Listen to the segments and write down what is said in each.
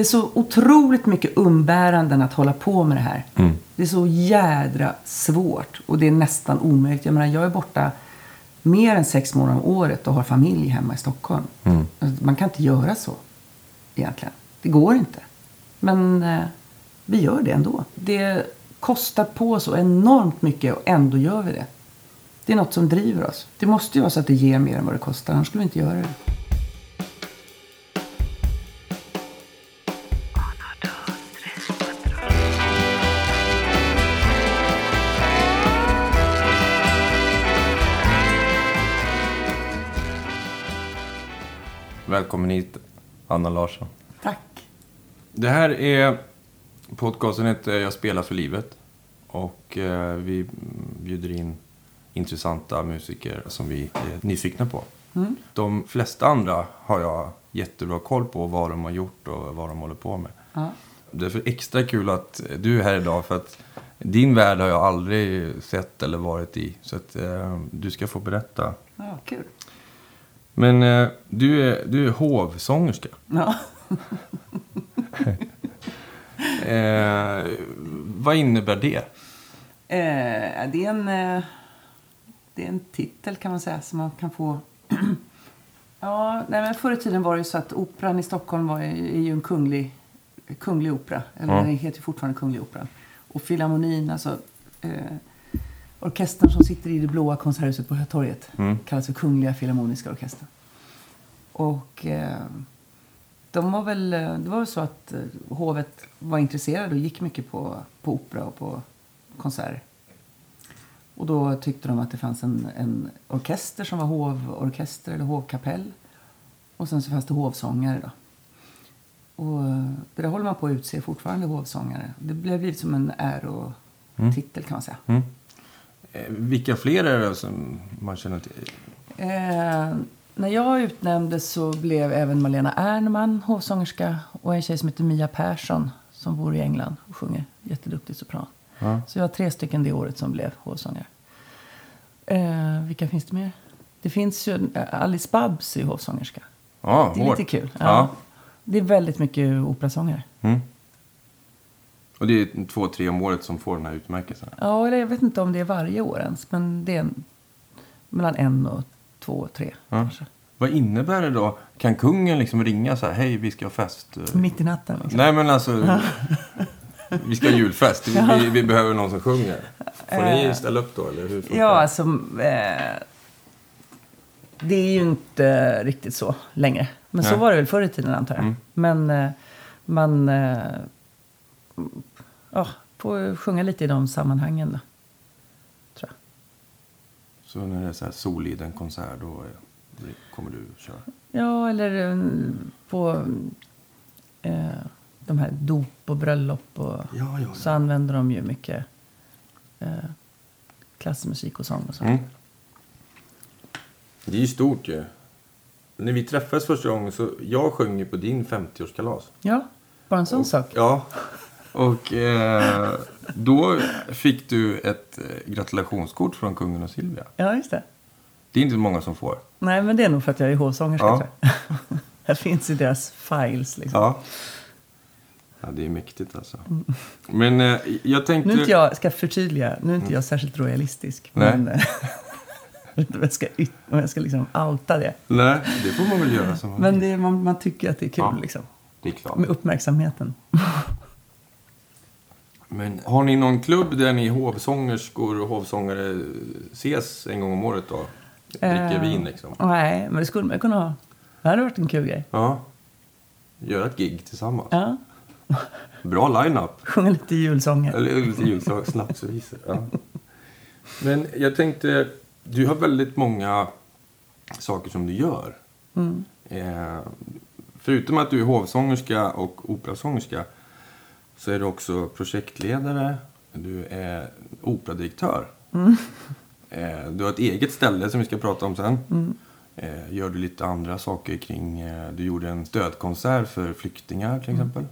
Det är så otroligt mycket umbäranden att hålla på med det här. Mm. Det är så jädra svårt och det är nästan omöjligt. Jag menar, jag är borta mer än sex månader om året och har familj hemma i Stockholm. Mm. Alltså, Man kan inte göra så egentligen. Det går inte. Men eh, vi gör det ändå. Det kostar på så enormt mycket och ändå gör vi det. Det är något som driver oss. Det måste ju vara så att det ger mer än vad det kostar. Annars skulle vi inte göra det. Välkommen hit, Anna Larsson. Tack. Det här är podcasten heter Jag spelar för livet. Och eh, vi bjuder in intressanta musiker som vi är nyfikna på. Mm. De flesta andra har jag jättebra koll på vad de har gjort och vad de håller på med. Ja. Därför extra kul att du är här idag för att din värld har jag aldrig sett eller varit i. Så att eh, du ska få berätta. Ja, kul. Men eh, du, är, du är hovsångerska. Ja. Eh, vad innebär det? Eh, det, är en, eh, det är en titel kan man säga som man kan få. ja, nej, men förr i tiden var det ju så att operan i Stockholm var, är ju en kunglig, kunglig opera. Eller Ja. den heter ju fortfarande Kunglig Operan. Och Filharmonin, alltså eh, orkestern som sitter i det blåa konserthuset på Hötorget Mm. kallas för Kungliga Filharmoniska Orkestern. Och eh, de var väl, eh, det var väl så att eh, hovet var intresserade och gick mycket på, på opera och på konserter. Och då tyckte de att det fanns en, en orkester som var hovorkester eller hovkapell. Och sen så fanns det hovsångare då. Och eh, det där håller man på att utse fortfarande hovsångare. Det blev blivit som en ärotitel kan man säga. Mm. Eh, vilka fler är det som man känner till? Eh, när jag utnämndes så blev även Malena Ernman hovsångerska och en tjej som heter Mia Persson som bor i England och sjunger jätteduktig sopran. Ja. Så jag har tre stycken det året som blev hovsångare. Eh, vilka finns det mer? Det finns ju eh, Alice Babs är hovsångerska. Ja, Det är hårt. lite kul. Ja. Ja. Det är väldigt mycket operasångare. Mm. Och det är två, tre om året som får den här utmärkelsen. Ja, eller jag vet inte om det är varje år ens. Men det är en, mellan en och två, tre Ja. kanske. Vad innebär det då? Kan kungen liksom ringa så här, hej vi ska ha fest? eh, Mitt i natten. Liksom. Nej men alltså, vi ska ha julfest. Vi, vi, vi behöver någon som sjunger. Får ni ställa upp då eller hur Ja, det? alltså... Eh, det är ju inte riktigt så längre. Men så Nej. var det väl förr i tiden antar jag. Mm. Men eh, man eh, ja, får sjunga lite i de sammanhangen då. Tror jag. Så när det är så här Soliden konsert då kommer du köra? Ja, eller eh, på eh, de här dop och bröllop och Ja, ja, så använder de ju mycket eh, klassmusik och sång och så. Mm. Det är ju stort ju. När vi träffades första gången så jag sjöng ju på din 50-årskalas. Ja, bara en sån sak. Ja. Och eh, då fick du ett eh, gratulationskort från kungen och Silvia. Ja, just det. Det är inte många som får. Nej, men det är nog för att jag är hovsångerska. Ja. Här finns i deras files. Liksom. Ja. Ja, det är mäktigt alltså. Men eh, jag tänkte... Nu inte jag, ska förtydliga, nu är inte jag särskilt royalistisk. Nej. Men, eh, om jag ska, om jag ska liksom outa det. Nej, det får man väl göra som man Men det, man, man tycker att det är kul Ja. liksom. Det är klart. Med uppmärksamheten. Men har ni någon klubb där ni hovsångerskor och hovsångare ses en gång om året då? Dricker Eh, vin liksom? Nej, men det skulle man kunna ha. Det hade varit en kul grej. Ja. Göra ett gig tillsammans. Ja, Bra line-up. sjunga lite julsånger. Eller lite julsång, snapsvisor. Ja. Men jag tänkte, du har väldigt många saker som du gör. Mm. Eh, förutom att du är hovsångerska och operasångerska så är du också projektledare, du är operadirektör. Mm. Eh, du har ett eget ställe som vi ska prata om sen. Eh, gör du lite andra saker kring... Eh, du gjorde en stödkonsert för flyktingar till Mm. exempel.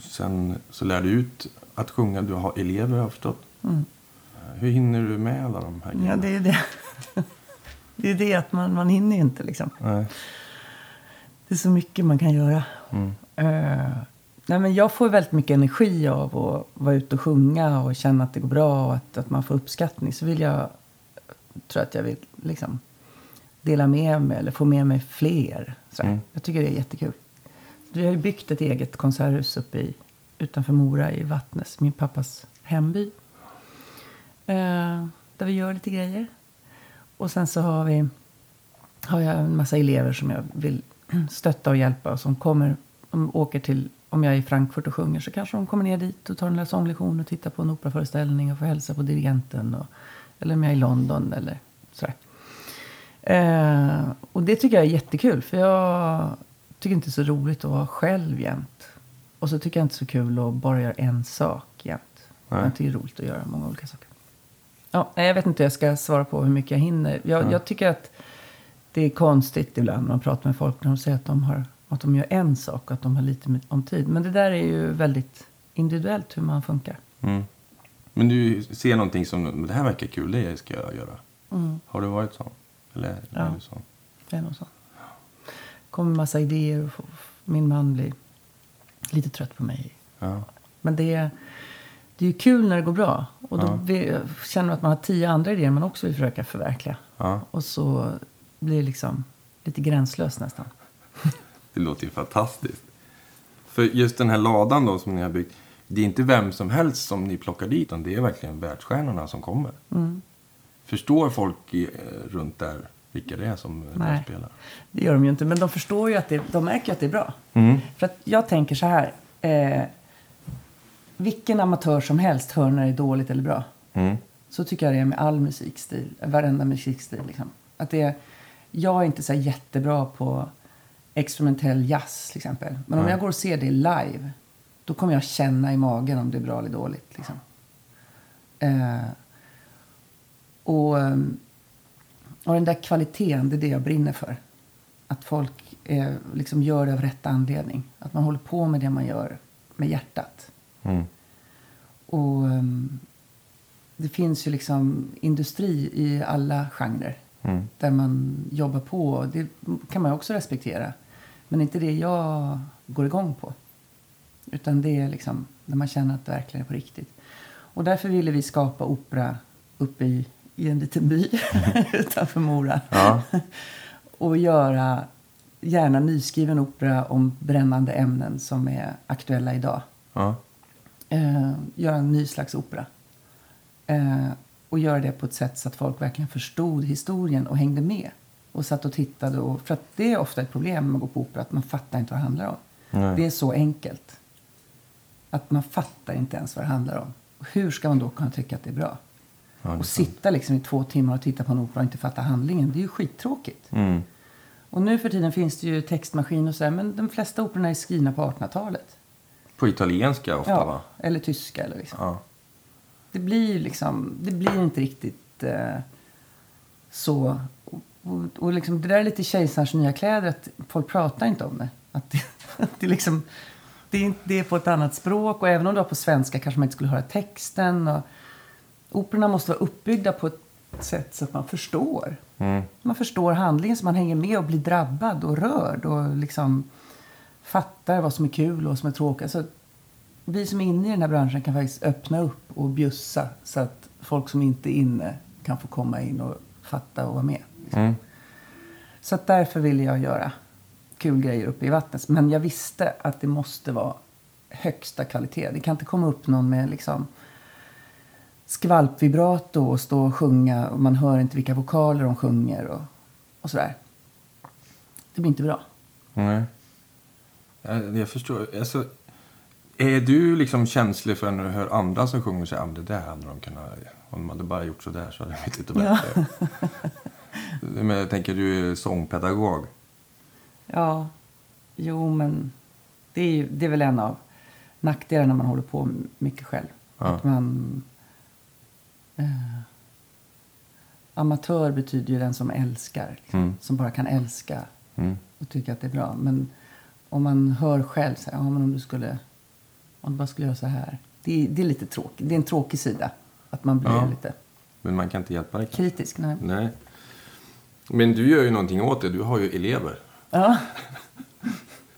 Sen så lär du ut att sjunga. Du har elever har jag förstått. Mm. Hur hinner du med alla de här Ja, grejerna? det är det. Det är det att man, man hinner inte liksom. Nej. Det är så mycket man kan göra. Mm. Nej, men jag får väldigt mycket energi av att vara ute och sjunga och känna att det går bra och att, att man får uppskattning. Så vill jag, tror att jag vill liksom dela med mig eller få med mig fler. Så Mm. Jag tycker det är jättekul. Vi har ju byggt ett eget konserthus uppe i, utanför Mora i Vattnes, min pappas hemby. Eh, där vi gör lite grejer. Och sen så har vi har jag en massa elever som jag vill stötta och hjälpa och som kommer, de åker till, om jag är i Frankfurt och sjunger så kanske de kommer ner dit och tar en lilla sånglektion och tittar på en operaföreställning och får hälsa på dirigenten. Och, eller om jag är i London eller sådär. Eh, och det tycker jag är jättekul för jag tycker inte det är så roligt att vara själv jämt. Och så tycker jag inte så kul att bara göra en sak jämt. Nej. Jag tycker det är roligt att göra många olika saker. Ja, jag vet inte hur jag ska svara på hur mycket jag hinner. Jag, Ja. jag tycker att det är konstigt ibland när man pratar med folk när de säger att de, har, att de gör en sak och att de har lite om tid. Men det där är ju väldigt individuellt hur man funkar. Mm. Men du ser någonting som, "Men det här verkar kul, det ska jag göra. Mm. Har du varit sån? Eller Ja. är du sån? Det är nog så. kommer massa idéer och min man blir lite trött på mig. Ja. Men det är, det är ju kul när det går bra. Och då Ja. känner man att man har tio andra idéer man också vill försöka förverkliga. ja. Och så blir det liksom lite gränslöst nästan. Det låter ju fantastiskt. För just den här ladan då som ni har byggt. Det är inte vem som helst som ni plockar dit. Utan det är verkligen världsstjärnorna som kommer. Mm. Förstår folk i, eh, runt där vilka det är som eh, Nej. spelar? Det gör de ju inte, men de förstår ju att det, de märker att det är bra. Mm. För att jag tänker så här. Eh, vilken amatör som helst hör när det är dåligt eller bra. Mm. Så tycker jag det är med all musikstil. Varenda musikstil. Liksom. Att det jag är inte så jättebra på experimentell jazz till exempel. Men om jag går och ser det live. Då kommer jag känna i magen om det är bra eller dåligt. Liksom. Eh, och, ehm, och den där kvaliteten, det är det jag brinner för. Att folk eh, liksom gör det av rätt anledning. Att man håller på med det man gör med hjärtat. Mm. Och ehm, det finns ju liksom industri i alla genrer. Mm. Där man jobbar på. Det kan man också respektera. Men inte det jag går igång på. Utan det är liksom när man känner att det verkligen är på riktigt. Och därför ville vi skapa opera uppe i, i en liten by utanför Mora. Ja. Och göra gärna nyskriven opera om brännande ämnen som är aktuella idag Ja. eh, göra en ny slags opera. Eh, och göra det på ett sätt så att folk verkligen förstod historien och hängde med. Och satt och tittade. Och, för att det är ofta ett problem när man går på opera, att man fattar inte vad det handlar om. Nej. Det är så enkelt. Att man fattar inte ens vad det handlar om. Hur ska man då kunna tycka att det är bra? Ja, och sitta liksom i två timmar och titta på en opera och inte fatta handlingen. Det är ju skittråkigt. Mm. Och nu för tiden finns det ju textmaskin och så här, men de flesta operorna är skrivna på 1800-talet. På italienska ofta Ja, va? eller tyska eller liksom. Ja. Det blir liksom, det blir inte riktigt eh, så. Och, och, liksom, det där är lite kejsarens nya kläder, att folk pratar inte om det. Att det, att det, liksom, det, är, det är på ett annat språk och även om det var på svenska kanske man inte skulle höra texten. Och, operorna måste vara uppbyggda på ett sätt så att man förstår. Mm. Man förstår handlingen så man hänger med och blir drabbad och rörd och liksom fattar vad som är kul och vad som är tråkigt. Alltså, vi som är inne i den här branschen kan faktiskt öppna upp och bjussa så att folk som inte är inne kan få komma in och fatta och vara med. Mm. Så att därför ville jag göra kul grejer uppe i vattnet. Men jag visste att det måste vara högsta kvalitet. Det kan inte komma upp någon med liksom skvalpvibrato och stå och sjunga och man hör inte vilka vokaler de sjunger och, och sådär. Det blir inte bra. Nej. Jag, jag förstår. Alltså, är du liksom känslig för när du hör andra som sjunger så här, "Ah, men det där hade de kunnat... Om de hade bara gjort så där så hade det blivit lite Ja. Men jag tänker, du är sångpedagog. Ja, jo men det är, det är väl en av nackdelarna när man håller på mycket själv. Ja. Att man... Eh, amatör betyder ju den som älskar. Liksom, Mm. Som bara kan älska Mm. och tycka att det är bra. Men om man hör själv så här, ja men om du skulle... Om du bara skulle göra så här. Det är, det är lite tråkigt. Det är en tråkig sida. Att man blir Ja. lite Men man kan inte hjälpa det. kritisk. Nej. Nej. Men du gör ju någonting åt det. Du har ju elever. Ja.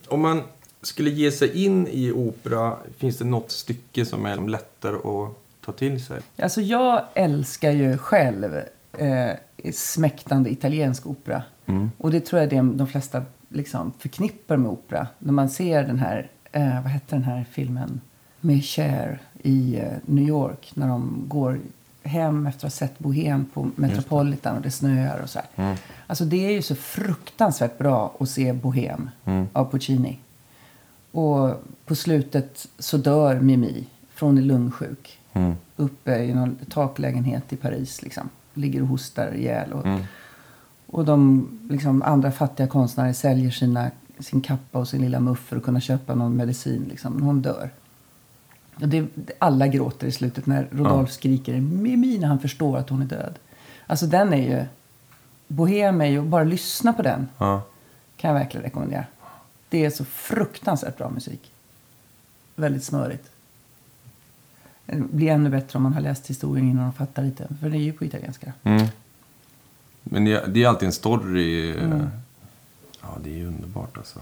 Om man skulle ge sig in i opera, finns det något stycke som är lättare att ta till sig? Alltså jag älskar ju själv eh, smäktande italiensk opera. Mm. Och det tror jag det de flesta liksom förknippar med opera. När man ser den här, eh, vad hette den här filmen? Med Cher i eh, New York. När de går hem efter att ha sett Bohem på Metropolitan och det snöar och så här. Mm. Alltså det är ju så fruktansvärt bra att se Bohem Mm. av Puccini. Och på slutet så dör Mimi från en lungsjuk. Mm. Uppe i någon taklägenhet i Paris liksom. Ligger och hostar ihjäl. Och, Mm. och de liksom, andra fattiga konstnärer säljer sina, sin kappa och sin lilla muff för att kunna köpa någon medicin. Liksom. Hon dör. Och det, alla gråter i slutet när Rodolf skriker Mimi när han förstår att hon är död. Alltså den är ju... Bohem är ju... Bara lyssna på den Ja. kan jag verkligen rekommendera. Det är så fruktansvärt bra musik. Väldigt smörigt. Det blir ännu bättre om man har läst historien innan och fattar lite. För det är ju på italienska. Mm. Men det, det är alltid en story. Mm. Ja, det är ju underbart alltså.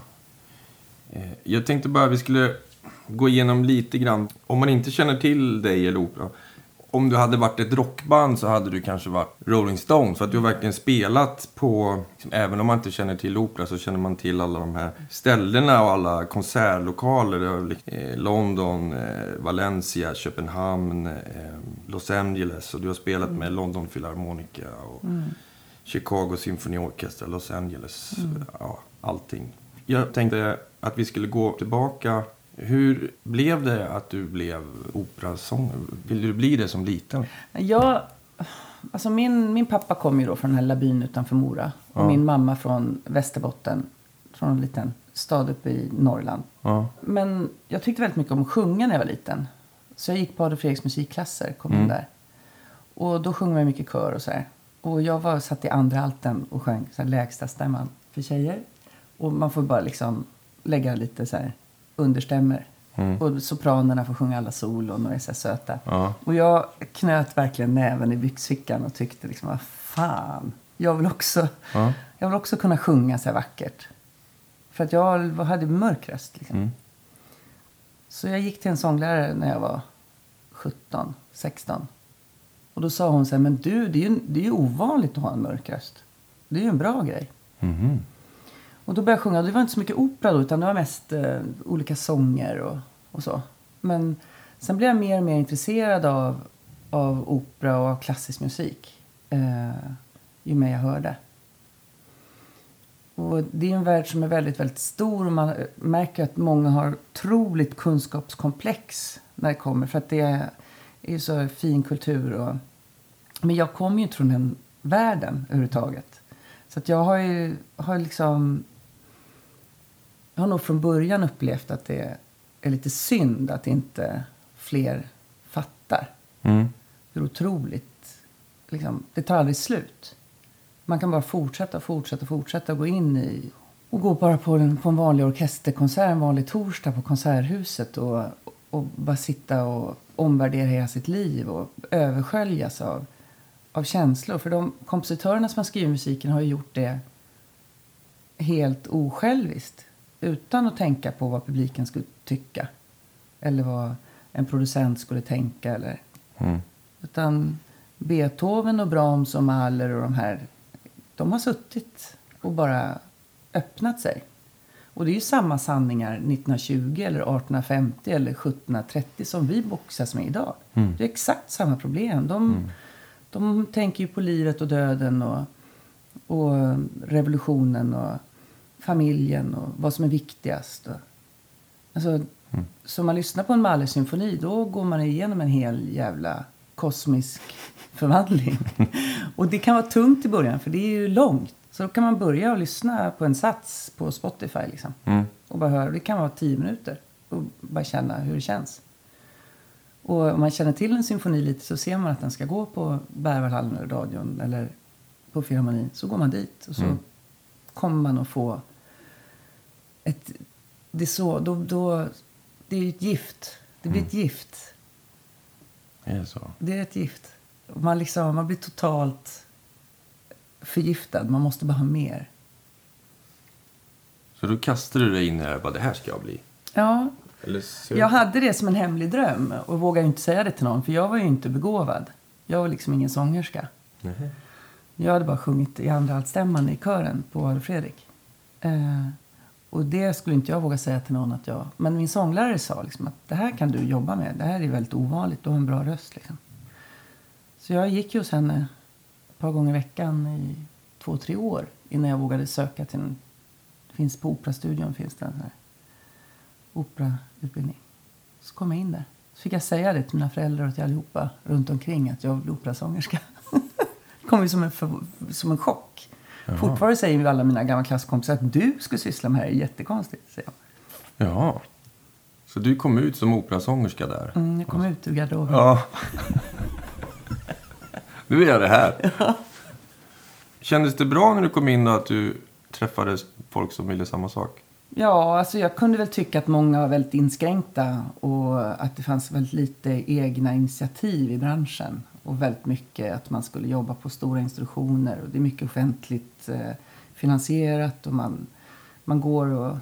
Eh, Jag tänkte bara vi skulle gå igenom lite grann. Om man inte känner till dig eller opera. Om du hade varit ett rockband så hade du kanske varit Rolling Stones. För att du har verkligen spelat på, liksom, även om man inte känner till opera så känner man till alla de här ställena och alla konsertlokaler. Liksom, eh, London, eh, Valencia, Köpenhamn, eh, Los Angeles. Och du har spelat med London Philharmonica och Chicago Symphony Orchestra, Los Angeles, ja, allting. Jag tänkte att vi skulle gå tillbaka. Hur blev det att du blev operasångare? Ville du bli det som liten? Jag, alltså min, min pappa kom ju då från den här lilla byn utanför Mora. Och Ja. min mamma från Västerbotten. Från en liten stad uppe i Norrland. Ja. Men jag tyckte väldigt mycket om att sjunga när jag var liten. Så jag gick på Adolf Fredriks musikklasser, kom Mm. in där. Och då sjöng man mycket kör och så här. Och jag var satt i andra alten och sjöng så här lägsta stämman för tjejer. Och man får bara liksom lägga lite så här understämmer. Mm. Och sopranerna får sjunga alla solon och är så söta. Ja. Och jag knöt verkligen näven i byxfickan och tyckte liksom, vad fan. Jag vill också, Ja. jag vill också kunna sjunga så här vackert. För att jag hade mörk röst. Liksom. Mm. Så jag gick till en sånglärare när jag var 17, 16. Och då sa hon så här, men du, det är ju, det är ju ovanligt att ha en mörk röst. Det är ju en bra grej. Mhm. Och då började jag sjunga. Det var inte så mycket opera då, utan det var mest eh, olika sånger och, och så. Men sen blev jag mer och mer intresserad av, av opera och av klassisk musik. Eh, ju mer jag hörde. Och det är en värld som är väldigt, väldigt stor och man märker att många har otroligt kunskapskomplex när det kommer. För att det är ju så fin kultur. Och... Men jag kommer ju inte från den världen överhuvudtaget. Så att jag har ju har liksom... Jag har nog från början upplevt att det är lite synd att inte fler fattar Mm. hur otroligt... Liksom, det tar aldrig slut. Man kan bara fortsätta, fortsätta, fortsätta gå in i... Och gå bara på en, på en vanlig orkesterkonsert en vanlig torsdag på Konserthuset och, och bara sitta och omvärdera hela sitt liv och översköljas av, av känslor. För de kompositörerna som har skrivit musiken har ju gjort det helt osjälviskt. Utan att tänka på vad publiken skulle tycka. Eller vad en producent skulle tänka. Eller Mm. utan Beethoven och Brahms och Mahler och de här, de har suttit och bara öppnat sig. Och det är ju samma sanningar 1920 eller 1850 eller 1730 som vi boxas med idag. Mm. Det är exakt samma problem. De, de tänker ju på livet och döden och, och revolutionen och familjen och vad som är viktigast. Och, alltså, Så man lyssnar på en Mahler-symfoni då går man igenom en hel jävla kosmisk förvandling. och det kan vara tungt i början för det är ju långt. Så då kan man börja och lyssna på en sats på Spotify liksom. Mm. Och bara höra. Det kan vara tio minuter. Och bara känna hur det känns. Och om man känner till en symfoni lite så ser man att den ska gå på Berwaldhallen eller radion eller på Filharmonin. Så går man dit och så Mm. kommer man att få ett... Det är så, då, då, det är ett gift. Det blir ett gift. Är det så? Det är ett gift. Man, liksom, man blir totalt förgiftad. Man måste bara ha mer. Så då kastade du dig in i det här och bara, det här ska jag bli. Ja, ser... jag hade det som en hemlig dröm och vågade inte säga det till någon för jag var ju inte begåvad. Jag var liksom ingen sångerska. Nej. Jag hade bara sjungit i andra altstämman i kören på Adolf Fredrik. Eh, och det skulle inte jag våga säga till någon att jag... Men min sånglärare sa liksom att det här kan du jobba med. Det här är väldigt ovanligt. Du har en bra röst liksom. Så jag gick ju hos henne ett par gånger i veckan i två, tre år innan jag vågade söka till en... Finns på Operastudion finns det en sån här operautbildning. Så kom jag in där. Så fick jag säga det till mina föräldrar och till allihopa runt omkring att jag vill bli operasångerska. det kom ju som en, för, som en chock. Fortfarande säger ju alla mina gamla klasskompisar att du skulle syssla med det här är jättekonstigt. Säger jag. Ja. Så du kom ut som operasångerska där? Mm, jag kom ut ur garderoben. Ja. nu är jag det här. Kändes det bra när du kom in då att du träffade folk som ville samma sak? Ja, alltså jag kunde väl tycka att många var väldigt inskränkta och att det fanns väldigt lite egna initiativ i branschen. Och väldigt mycket att man skulle jobba på stora institutioner och det är mycket offentligt eh, finansierat och man, man går och,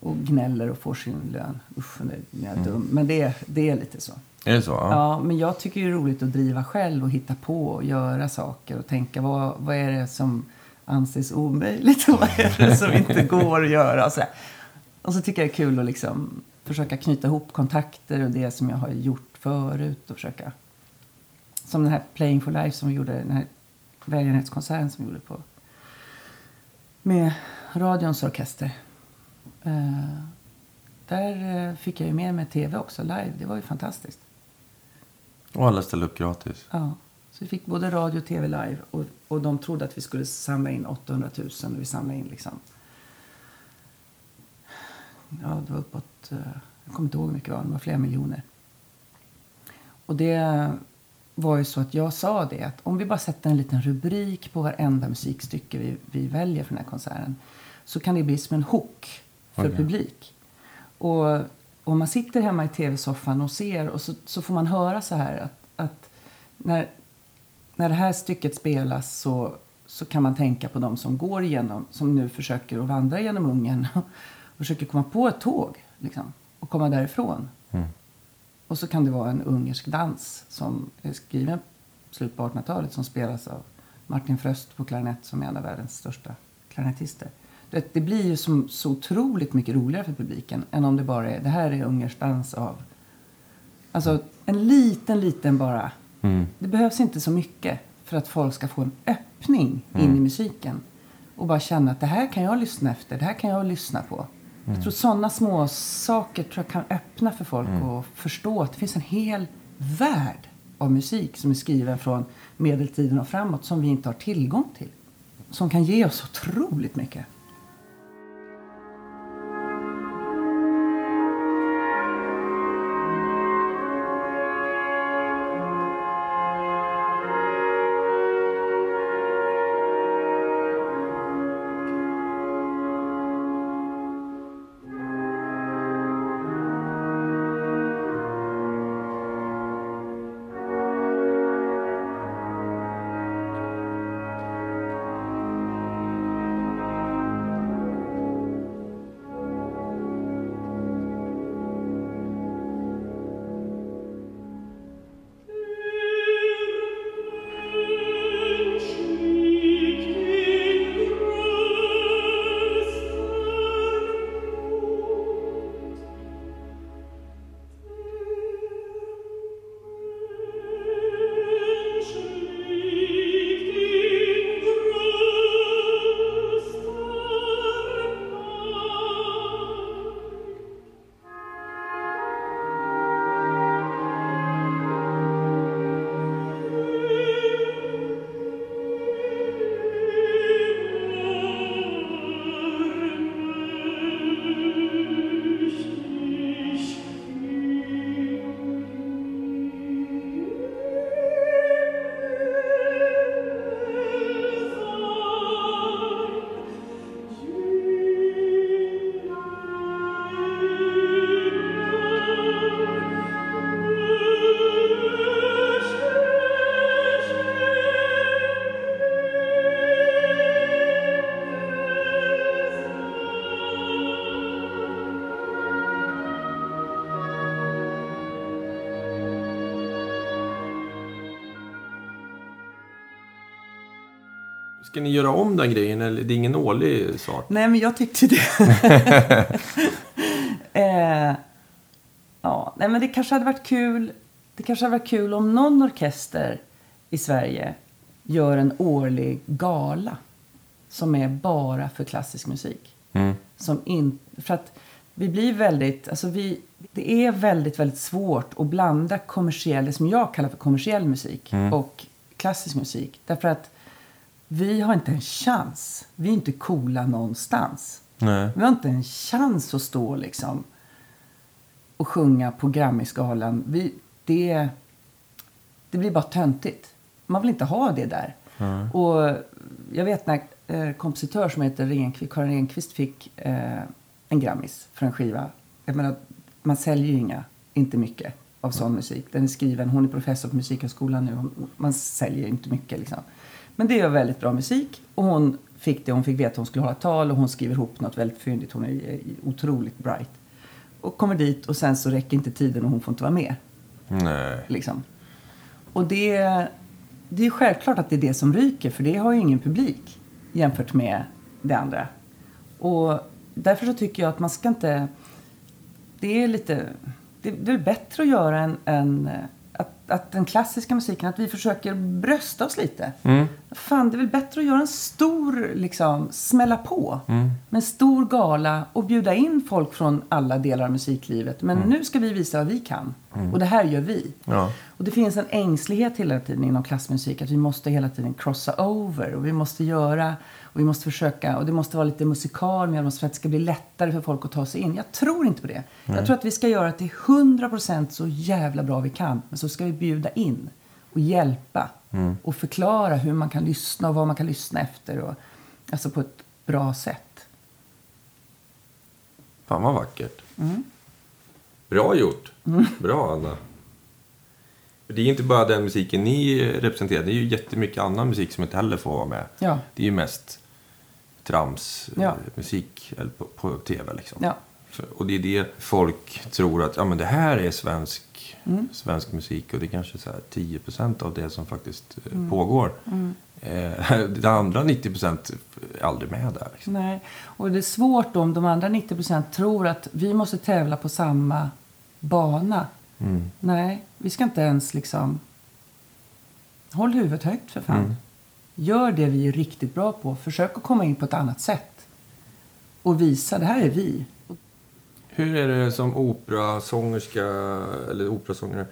och gnäller och får sin lön. Usch, nu är jag dum. Men det, det är lite så. Är det så? Ja. Ja, men jag tycker det är roligt att driva själv och hitta på och göra saker och tänka vad, vad är det som anses omöjligt och vad är det som inte går att göra och så, där. och så tycker jag det är kul att liksom försöka knyta ihop kontakter och det som jag har gjort förut och försöka som den här Playing for Life som vi gjorde, den här välgörenhetskonserten som vi gjorde på med radions orkester. Eh, där eh, fick jag ju med mig tv också live. Det var ju fantastiskt. Och alla ställde upp gratis? Ja. Så vi fick både radio och tv live. Och, och de trodde att vi skulle samla in 800 000. Och vi samlade in liksom... Ja, det var uppåt... eh, Jag kommer inte ihåg hur mycket det var. Det var flera miljoner. Och det var ju så att jag sa det att om vi bara sätter en liten rubrik på varenda musikstycke vi, vi väljer för den här konserten så kan det bli som en hook för Okej. publik. Och om man sitter hemma i tv-soffan och ser och så, så får man höra så här att, att när, när det här stycket spelas så, så kan man tänka på de som går igenom, som nu försöker att vandra genom Ungern och försöker komma på ett tåg liksom, och komma därifrån. Mm. Och så kan det vara en ungersk dans som är skriven slutet på 1800-talet som spelas av Martin Fröst på klarinett som är en av världens största klarinettister. Det, det blir ju som, så otroligt mycket roligare för publiken än om det bara är det här är ungersk dans av... Alltså en liten, liten bara. Mm. Det behövs inte så mycket för att folk ska få en öppning in i musiken. Och bara känna att det här kan jag lyssna efter, det här kan jag lyssna på. Jag tror sådana små saker tror jag kan öppna för folk och förstå att det finns en hel värld av musik som är skriven från medeltiden och framåt som vi inte har tillgång till. Som kan ge oss otroligt mycket. Ska ni göra om den grejen eller det är ingen årlig sak? Nej, men jag tyckte det. eh, ja, nej, men det kanske hade varit kul. Det kanske hade varit kul om någon orkester i Sverige gör en årlig gala som är bara för klassisk musik. Mm. Som in, för att vi blir väldigt, alltså vi, det är väldigt, väldigt svårt att blanda kommersiell, det som jag kallar för kommersiell musik och klassisk musik. Därför att vi har inte en chans. Vi är inte coola någonstans. Nej. Vi har inte en chans att stå liksom och sjunga på Grammisgalan. Vi, det, det blir bara töntigt. Man vill inte ha det där. Och jag vet när eh, kompositör som heter Renqvist, Karin Renqvist fick eh, en Grammis för en skiva. Jag menar, man säljer ju inga, inte mycket av sån musik. Den är skriven, hon är professor på Musikhögskolan nu. Hon- Man säljer inte mycket liksom. Men det är väldigt bra musik och hon fick det. Hon fick veta att hon skulle hålla tal och hon skriver ihop något väldigt fyndigt. Hon är otroligt bright. Och kommer dit och sen så räcker inte tiden och hon får inte vara med. Nej. Liksom. Och det, det är självklart att det är det som ryker för det har ju ingen publik jämfört med det andra. Och därför så tycker jag att man ska inte... Det är lite... Det, det är bättre att göra en... en att, att den klassiska musiken, att vi försöker brösta oss lite. Fan, det är väl bättre att göra en stor, liksom, smälla på. Med en stor gala och bjuda in folk från alla delar av musiklivet. Men nu ska vi visa vad vi kan. Och det här gör vi. Ja. Och det finns en ängslighet hela tiden inom klassmusik att vi måste hela tiden crossa over och vi måste göra och vi måste försöka och det måste vara lite musikal med oss för att det ska bli lättare för folk att ta sig in. Jag tror inte på det. Jag tror att vi ska göra det till 100% så jävla bra vi kan. Men så ska vi bjuda in och hjälpa och förklara hur man kan lyssna och vad man kan lyssna efter. Och, alltså på ett bra sätt. Fan vad vackert. Bra gjort. Bra Anna. Det är inte bara den musiken ni representerar. Det är ju jättemycket annan musik som inte heller får vara med. Ja. Det är ju mest trams Ja. eh, på, på tv liksom. Ja. Och det är det folk tror att ja, men det här är svensk, Mm. svensk musik och det är kanske så här 10% av det som faktiskt eh, Mm. pågår. Eh, det andra 90% är aldrig med där. Liksom. Nej, och det är svårt om de andra 90% tror att vi måste tävla på samma bana. Nej, vi ska inte ens liksom... Håll huvudet högt för fan. Gör det vi är riktigt bra på. Försök att komma in på ett annat sätt. Och visa, det här är vi. Hur är det som operasångerska eller operasångare?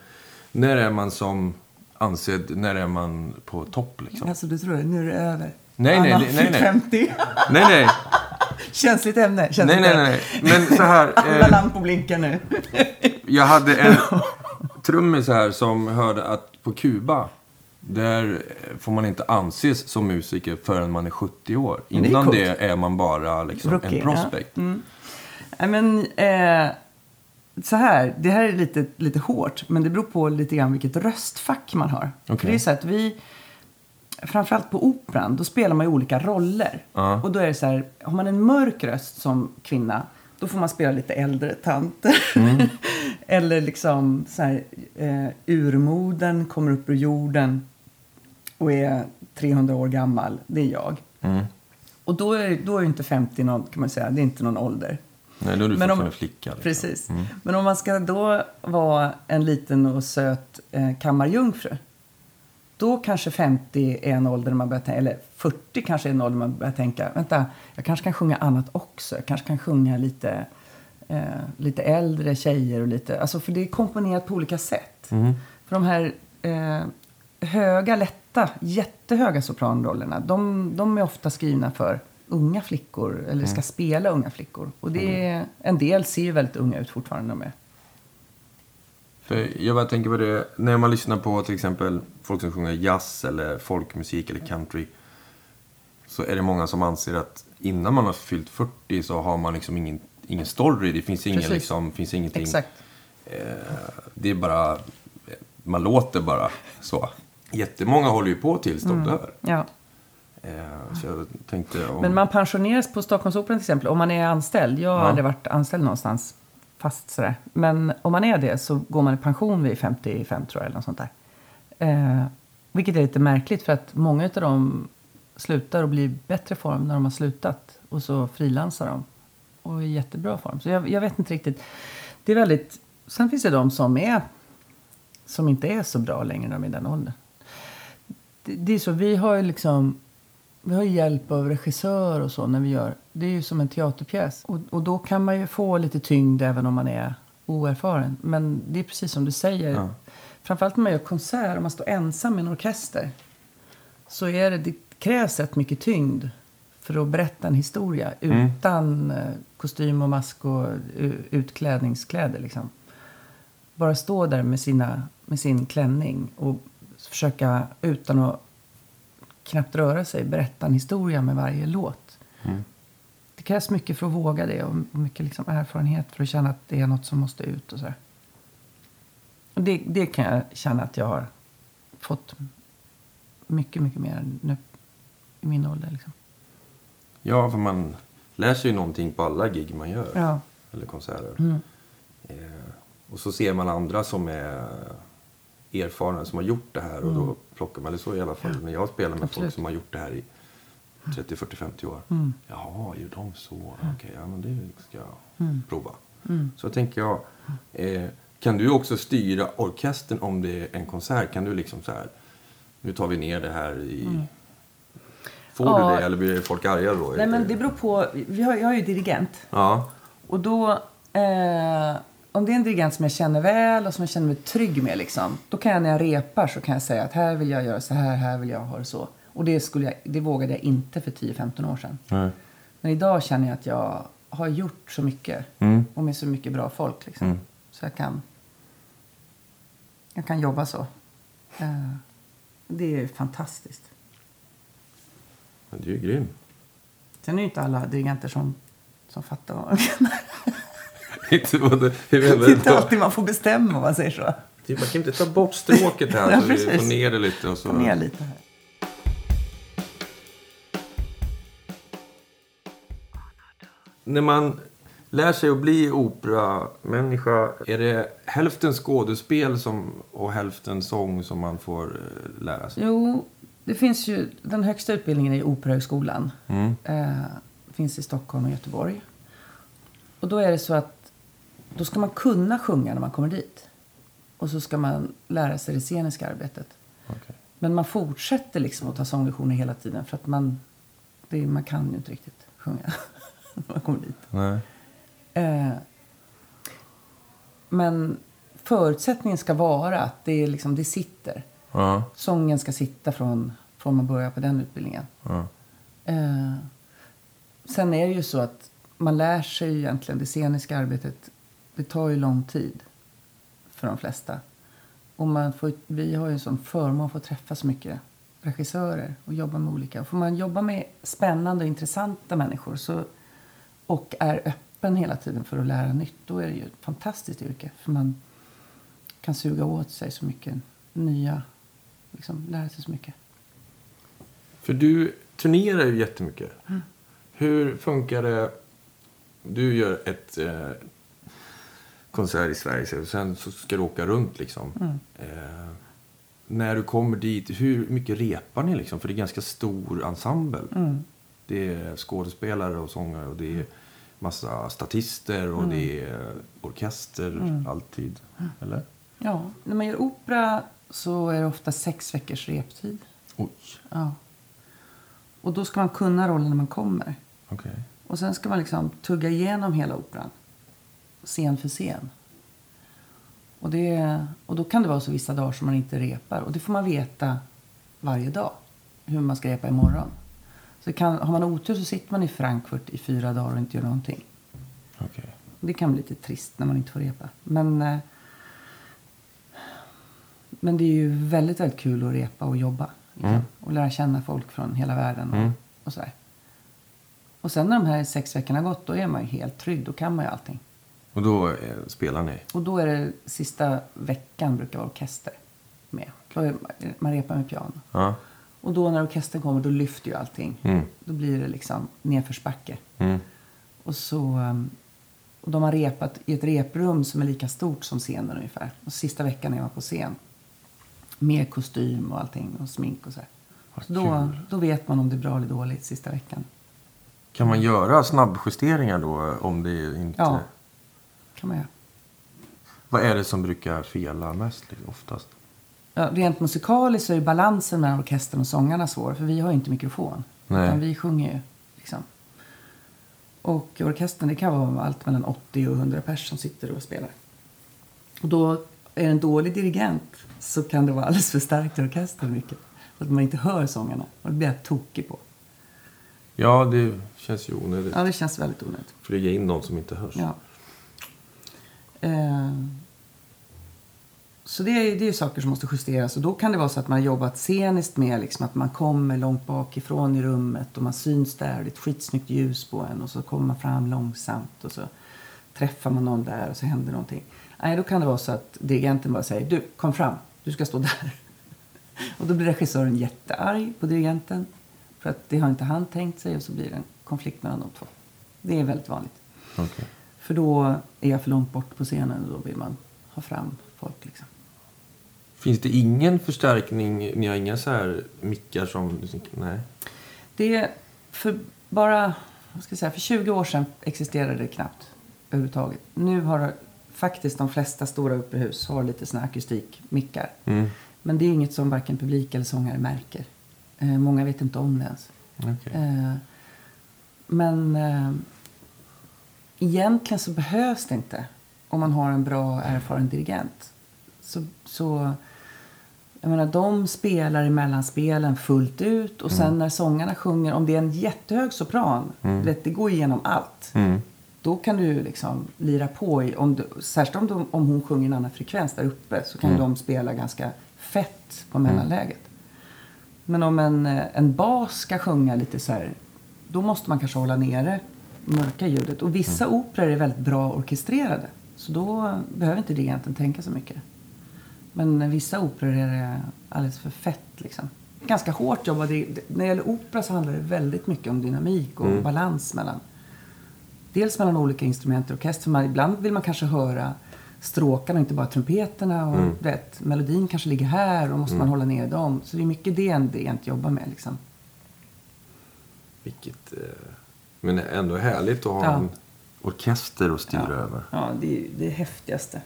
När är man som ansedd, när är man på topp liksom? Alltså, du tror det, nu är det över. Nej, nej, Anna nej, nej, fick nej. 50. Nej, nej, Känsligt ämne. nej, Känsligt nej, ämne. nej. Men så här. Alla Eh, lampor blinkar nu. jag hade en trummis här som hörde att på Kuba där får man inte anses som musiker förrän man är 70 år. Men det är Innan det är man bara liksom en prospect. ja. Mm. Men, eh, så här, det här är lite, lite hårt, men det beror på lite grann vilket röstfack man har. Okej. För det är så att vi, framförallt på operan, då spelar man ju olika roller. Ja. Och då är det så här, har man en mörk röst som kvinna, då får man spela lite äldre tanter. Mm. Eller liksom så här, eh, urmoden kommer upp ur jorden och är 300 år gammal. Det är jag. Mm. Och då är, då är inte 50 någon, kan man säga, det är inte någon ålder. Nej, då är du Men om- flicka. Liksom. Precis. Men om man ska då vara en liten och söt eh, kammarjungfru. Då kanske 50 är en ålder man börjar tänka, eller 40 kanske är en ålder man börjar tänka, vänta, jag kanske kan sjunga annat också. Jag kanske kan sjunga lite, eh, lite äldre tjejer och lite, alltså för det är komponerat på olika sätt. För de här eh, höga, lätta, jättehöga sopranrollerna, de, de är ofta skrivna för unga flickor, eller ska spela unga flickor. Och det är, en del ser ju väldigt unga ut fortfarande är. För jag bara tänker på det, när man lyssnar på till exempel folk som sjunger jazz eller folkmusik eller country. Så är det många som anser att innan man har fyllt 40 så har man liksom ingen, ingen story. Det finns, ingen, Precis. liksom, finns ingenting. Exakt. Det är bara, man låter bara så. Jättemånga håller ju på tills de dör. Ja. Eh, Så jag tänkte om... Men man pensioneras på Stockholmsoperan till exempel om man är anställd. Jag har Ja. aldrig varit anställd någonstans fast sådär. Men om man är det så går man i pension vid 55 tror jag eller något sånt där. Eh, vilket är lite märkligt för att många av de slutar och blir i bättre form när de har slutat. Och så frilansar de. Och är i jättebra form. Så jag, jag vet inte riktigt. Det är väldigt... Sen finns det de som är som inte är så bra längre när de är i den åldern. Det, det är så, vi har ju liksom vi har hjälp av regissör och så när vi gör. Det är ju som en teaterpjäs. Och, och då kan man ju få lite tyngd även om man är oerfaren. Men det är precis som du säger. Ja. Framförallt när man gör konsert, om man står ensam med en orkester. Så är det, det krävs rätt mycket tyngd för att berätta en historia Mm. utan eh, kostym och mask och utklädningskläder. Liksom. Bara stå där med, sina, med sin klänning och försöka utan att knappt röra sig berätta en historia med varje låt. Mm. Det krävs mycket för att våga det och mycket liksom erfarenhet för att känna att det är något som måste ut. och så. Och det, det kan jag känna att jag har fått mycket, mycket mer nu i min ålder. Liksom. Ja, för man lär sig ju någonting på alla gig man gör. Ja. Eller konserter. Mm. Eh, och så ser man andra som är erfarna, som har gjort det här. Och då plockar man, eller så i alla fall när jag spelar med folk Absolut. som har gjort det här i 30, 40, 50 år. Mm. Jaha, gör de så? Okej, ja men det ska jag Mm. prova. Mm. Så tänker jag, eh, kan du också styra orkestern om det är en konsert? Kan du liksom så här, nu tar vi ner det här i... Får Ja. du det eller blir folk arga då? Nej, men det beror på. Vi har, jag är ju dirigent. Ja, Och då, eh, om det är en dirigent som jag känner väl och som jag känner mig trygg med, liksom, då kan jag när jag repar så kan jag säga att här vill jag göra så här, här vill jag ha det så. Och det, skulle jag, det vågade jag inte för 10-15 år sedan. Nej. Men idag känner jag att jag har gjort så mycket Mm. och med så mycket bra folk. Liksom. Mm. Så jag kan, jag kan jobba så. Eh, det är fantastiskt. Men du är ju grym. Sen är det ju inte alla dirigenter som, som fattar vad man menar. Inte vad det- hur Det är inte alltid man får bestämma om man säger så. Typ, Man kan inte ta bort stråket här Ja, så vi precis. får ner det lite. Och så. Få ner lite här. När man lär sig att bli operamänniska, är det hälften skådespel som, och hälften sång som man får eh, lära sig? Jo, det finns ju, den högsta utbildningen är Operahögskolan. Mm. Eh, finns i Stockholm och Göteborg. Och då är det så att då ska man kunna sjunga när man kommer dit. Och så ska man lära sig det sceniska arbetet. Okej. Men man fortsätter liksom att ta sånglektioner hela tiden för att man, det, man kan ju inte riktigt sjunga när man kommer dit. Eh, men förutsättningen ska vara att det, är liksom, det sitter. Ja. Sången ska sitta från, från man börjar på den utbildningen. ja. Eh, sen är det ju så att man lär sig egentligen det sceniska arbetet. Det tar ju lång tid för de flesta. Och man får, vi har ju en sån förmån att få träffa så mycket regissörer och jobba med olika. Får man jobba med spännande och intressanta människor så, och är öppen hela tiden för att lära nytt, då är det ju ett fantastiskt yrke. För man kan suga åt sig så mycket nya, liksom lära sig så mycket. För du turnerar ju jättemycket. Hur funkar det? Du gör ett eh, konsert i Sverige och sen så ska du åka runt liksom. Eh, när du kommer dit, hur mycket repar ni liksom? För det är ganska stor ensemble. Mm. Det är skådespelare och sångare och det är massa statister och det är orkester alltid. Eller? Ja, när man gör opera så är det ofta sex veckors reptid. Oj, Ja. Och då ska man kunna rollen när man kommer. okej. Och sen ska man liksom tugga igenom hela operan. Scen för scen. Och, det, och då kan det vara så vissa dagar som man inte repar. Och det får man veta varje dag. Hur man ska repa imorgon. Så kan, har man otur så sitter man i Frankfurt i fyra dagar och inte gör någonting. okej. Det kan bli lite trist när man inte får repa. Men, eh, men det är ju väldigt, väldigt kul att repa och jobba. Liksom. Mm. Och lära känna folk från hela världen. Och, Mm. och sådär. Och sen när de här sex veckorna har gått, då är man ju helt trygg. Då kan man ju allting. Och då eh, spelar ni? Och då är det sista veckan brukar vara orkester med. Då är, man repar med piano. Ja. Och då när orkestern kommer, då lyfter ju allting. Mm. Då blir det liksom nedförsbacke. Mm. Och så... um, Och de har repat i ett reprum som är lika stort som scenen ungefär. Och sista veckan är man på scen. Med kostym och allting och smink och så. Så då, då vet man om det är bra eller dåligt sista veckan. Kan man göra snabbjusteringar då om det inte... Ja, kan man göra. Vad är det som brukar fela mest liksom, oftast? Ja, rent musikaliskt så är balansen mellan orkestern och sångarna svår. För vi har ju inte mikrofon. Nej. Utan vi sjunger ju. Liksom. Och orkestern det kan vara allt mellan 80 och 100 pers som sitter och spelar. Och då är det en dålig dirigent så kan det vara alldeles för starkt i orkestern mycket. Så att man inte hör sångarna. Och det blir jag tokig på. Ja, det känns ju onödigt. Ja, det känns väldigt onödigt. Flyga in någon som inte hörs. Ja. Eh, så det är, det är saker som måste justeras. Och då kan det vara så att man har jobbat sceniskt med liksom, att man kommer långt bakifrån i rummet och man syns där. och Det är ett skitsnyggt ljus på en och så kommer man fram långsamt och så träffar man någon där och så händer någonting. Nej, då kan det vara så att dirigenten bara säger du, kom fram, du ska stå där. och då blir regissören jättearg på dirigenten. För att det har inte han tänkt sig och så blir det en konflikt mellan de två. Det är väldigt vanligt. Okay. För då är jag för långt bort på scenen och då vill man ha fram folk liksom. Finns det ingen förstärkning? Ni har inga så här mickar som... Nej. Det för bara, vad ska jag säga, för 20 år sedan existerade det knappt överhuvudtaget. Nu har faktiskt de flesta stora operahus har lite såna akustikmickar. Mm. Men det är inget som varken publik eller sångare märker. Eh, många vet inte om det ens. Okej. Eh, men eh, egentligen så behövs det inte om man har en bra erfaren dirigent. Så, så jag menar, de spelar i mellanspelen fullt ut och sen när sångarna sjunger, om det är en jättehög sopran, vet, det går igenom allt. Mm. Då kan du liksom lira på, i, om du, särskilt om, de, om hon sjunger en annan frekvens där uppe så kan de spela ganska fett på mellanläget. Men om en, en bas ska sjunga lite så här, då måste man kanske hålla nere mörka ljudet. Och vissa operor är väldigt bra orkestrerade. Så då behöver inte dirigenten tänka så mycket. Men vissa operor är det alldeles för fett liksom. Ganska hårt jobbade. När det gäller opera så handlar det väldigt mycket om dynamik och balans mellan Dels mellan olika instrument i orkestern. Man, ibland vill man kanske höra stråkarna, inte bara trumpeterna. Och, vet, melodin kanske ligger här och måste man hålla ner dem. Så det är mycket det en dirigent jobbar med. Liksom. Vilket... Eh, men ändå härligt att ha Ja. en orkester att styra Ja, över. ja det är det häftigaste.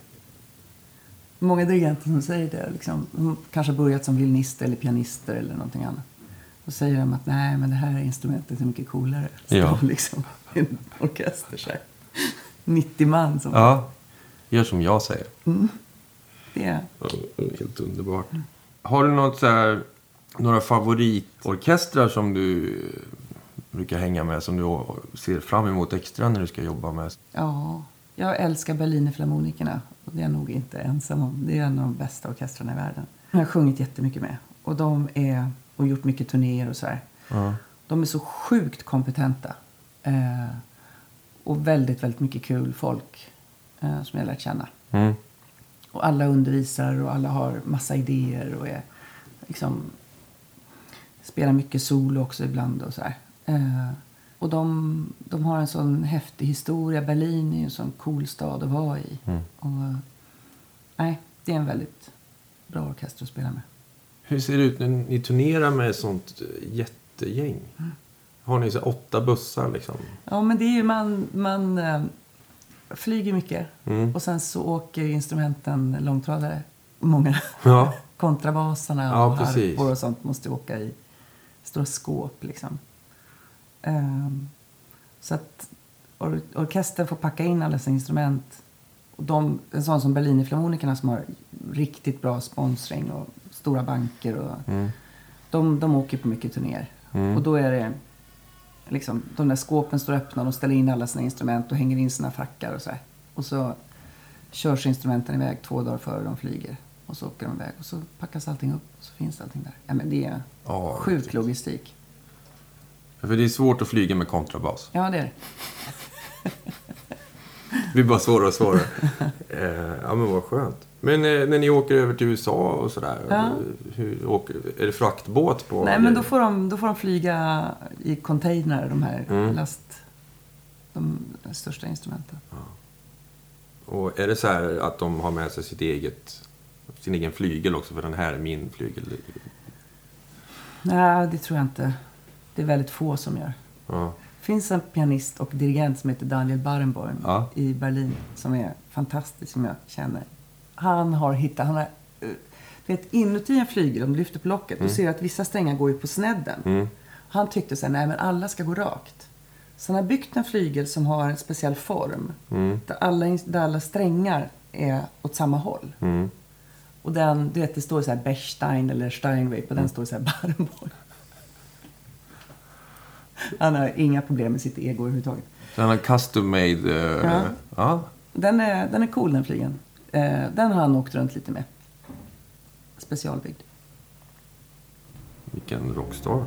Många dirigenter som säger det. Liksom, de kanske börjat som violinister eller pianister eller någonting annat. Då säger de att nej, men det här instrumentet är mycket coolare. Stå Ja. liksom i en orkester så här. 90 man som... Ja. Gör som jag säger. Det är, Helt underbart. Har du något så här, några favoritorkestrar som du brukar hänga med som du ser fram emot extra när du ska jobba med? ja, jag älskar Berlinerfilharmonikerna. Och det är jag nog inte ensam om. Det är en av de bästa orkestrarna i världen. Jag har sjungit jättemycket med. Och de är, och gjort mycket turnéer och sådär. Ja. De är så sjukt kompetenta. Eh, och väldigt, väldigt mycket kul folk eh, som jag lärt känna. Mm. Och alla undervisar och alla har massa idéer och är liksom spelar mycket solo också ibland och så här. Eh, och de, de har en sån häftig historia. Berlin är ju en sån cool stad att vara i. Mm. Och, nej, det är en väldigt bra orkester att spela med. Hur ser det ut när ni turnerar med ett sånt jättegäng? Har ni så åtta bussar liksom? Ja, men det är ju man, man eh, flyger mycket Mm. och sen så åker instrumenten långtradare. Många. Ja. Kontrabasarna Ja, och precis. harpor och sånt måste åka i stora skåp liksom. Ehm, så att or orkestern får packa in alla sina instrument. Och de, en sån som Berlinerfilharmonikerna som har riktigt bra sponsring och stora banker och Mm. de, de åker på mycket turnéer. Mm. Och då är det liksom, de där skåpen står öppna, de ställer in alla sina instrument och hänger in sina frackar och så här. Och så körs instrumenten iväg två dagar före de flyger. Och så åker de iväg och så packas allting upp och så finns allting där. Ja, men det är Ja, sjuk logistik. För det är svårt att flyga med kontrabas. Ja, det är det. Det blir bara svårare och svårare. eh, ja, men vad skönt. Men eh, när ni åker över till USA och sådär. Ja. Hur åker, är det fraktbåt på? Nej, men då får, de, då får de flyga i container, de här Mm. last... De största instrumenten. Och är det så här att de har med sig sitt eget, sin egen flygel också? För den här är min flygel. Nej, det tror jag inte. Det är väldigt få som gör. Ja. Det finns en pianist och dirigent som heter Daniel Barenboim Ja. i Berlin som är fantastisk, som jag känner. Han har hittat... Han har, eh, du vet, inuti en flygel, om du lyfter på locket, du ser att vissa strängar går ju på snedden. Mm. Han tyckte så här, nej men alla ska gå rakt. Så han har byggt en flygel som har en speciell form. Mm. Där, alla, där alla strängar är åt samma håll. Mm. Och den, du vet, det står så här Bechstein eller Steinway. På den står det så här Barenboim. Han har inga problem med sitt ego överhuvudtaget. Han har custom made... eh, Ja. ja. Den är, den är cool den flygeln. Eh, den har han åkt runt lite med. Specialbyggd. Vilken rockstar. Pour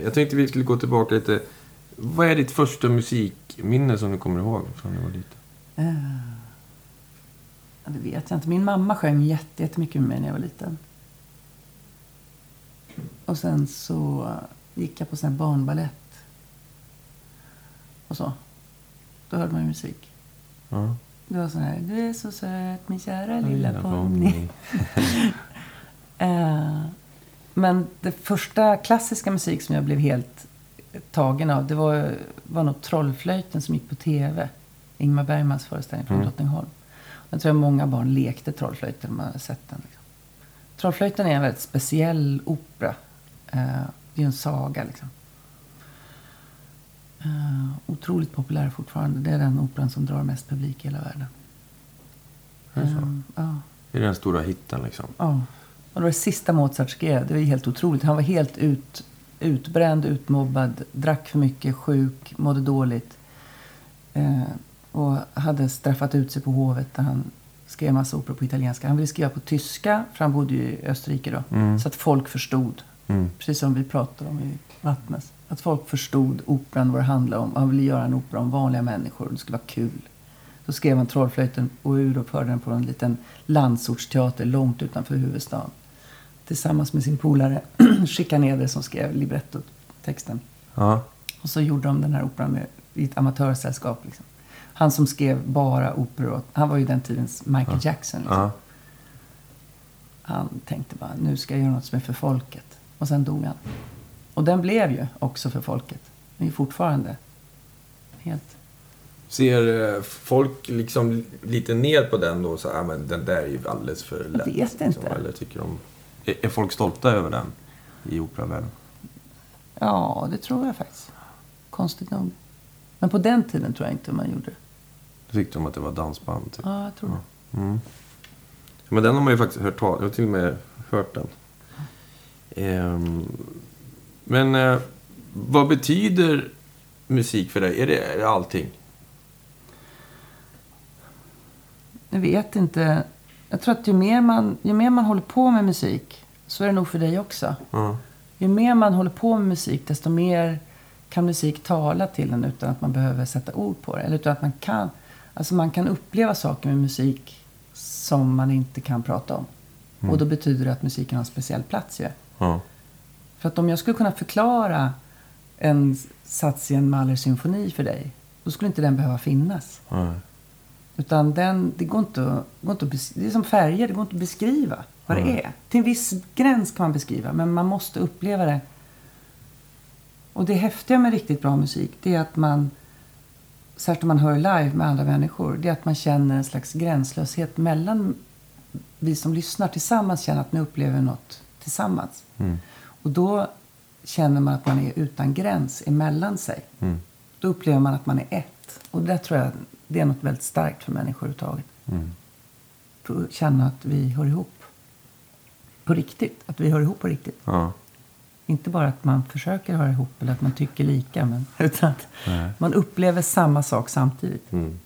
Jag tänkte vi skulle gå tillbaka lite. Vad är ditt första musikminne som du kommer ihåg från när du var liten? Eh, ja, det vet jag inte. Min mamma sjöng jätte- jättemycket med mig när jag var liten. Och sen så gick jag på sån här barnballett. Och så. Då hörde man ju musik. Ja. Det var sån här, du är så söt min kära lilla ponny. Eh, Men det första klassiska musik som jag blev helt tagen av, det var, var nog Trollflöjten som gick på tv. Ingmar Bergmans föreställning från Mm. Drottningholm. Jag tror att många barn lekte Trollflöjten om man har sett den. Liksom. Trollflöjten är en väldigt speciell opera. Eh, det är en saga liksom. Eh, otroligt populär fortfarande. Det är den operan som drar mest publik i hela världen. Är det så? Eh, ja. Det är den stora hitten liksom. Ja. Och det var det sista Mozart skrev. Det var helt otroligt. Han var helt ut, utbränd, utmobbad, drack för mycket, sjuk, mådde dåligt. Eh, och hade straffat ut sig på hovet där han skrev massa operor på italienska. Han ville skriva på tyska, för han bodde ju i Österrike då. Mm. Så att folk förstod. Mm. Precis som vi pratade om i Vattnes. Att folk förstod operan, vad det handlade om. Han ville göra en opera om vanliga människor och det skulle vara kul. Så skrev han Trollflöjten och uruppförde den på en liten landsortsteater långt utanför huvudstaden. Tillsammans med sin polare Schikaneder som skrev librettotexten. Ja. Och så gjorde de den här operan med, i ett amatörsällskap. Liksom. Han som skrev bara operor. Han var ju den tidens Michael Jackson. Liksom. Ja. Han tänkte bara, nu ska jag göra något som är för folket. Och sen dog han. Och den blev ju också för folket. Den är fortfarande helt... Ser eh, folk liksom lite ner på den då? Så, ah, men den där är ju alldeles för lätt. vet liksom. inte. Eller tycker de... Är, folk stolta över den i operavärlden? Ja, det tror jag faktiskt. Konstigt nog. Men på den tiden tror jag inte man gjorde det. Då tyckte de att det var dansband. Typ. Ja, jag tror det. Mm. Men den har man ju faktiskt hört talas Jag har till och med hört den. Ehm, men eh, vad betyder musik för dig? Är det, är det allting? Jag vet inte. Jag tror att ju mer, man, ju mer man håller på med musik, så är det nog för dig också. Ja. Ju mer man håller på med musik, desto mer kan musik tala till en utan att man behöver sätta ord på det. Eller utan att man kan, alltså man kan uppleva saker med musik som man inte kan prata om. Och då betyder det att musiken har en speciell plats ju. Ja. För att om jag skulle kunna förklara en sats i en Mahler-symfoni för dig, då skulle inte den behöva finnas. Ja. Utan den, det går inte, att- går inte att Det är som färger, det går inte att beskriva vad det är. Till en viss gräns kan man beskriva, men man måste uppleva det. Och det häftiga med riktigt bra musik, det är att man, särskilt om man hör live med andra människor, det är att man känner en slags gränslöshet mellan vi som lyssnar tillsammans känner att nu upplever något tillsammans. Mm. Och då känner man att man är utan gräns emellan sig. Mm. Då upplever man att man är ett. Och det tror jag det är något väldigt starkt för människor överhuvudtaget. Mm. För att känna att vi hör ihop. På riktigt. Att vi hör ihop på riktigt. Ja. Inte bara att man försöker höra ihop eller att man tycker lika. Men, utan att Nej. man upplever samma sak samtidigt. Mm.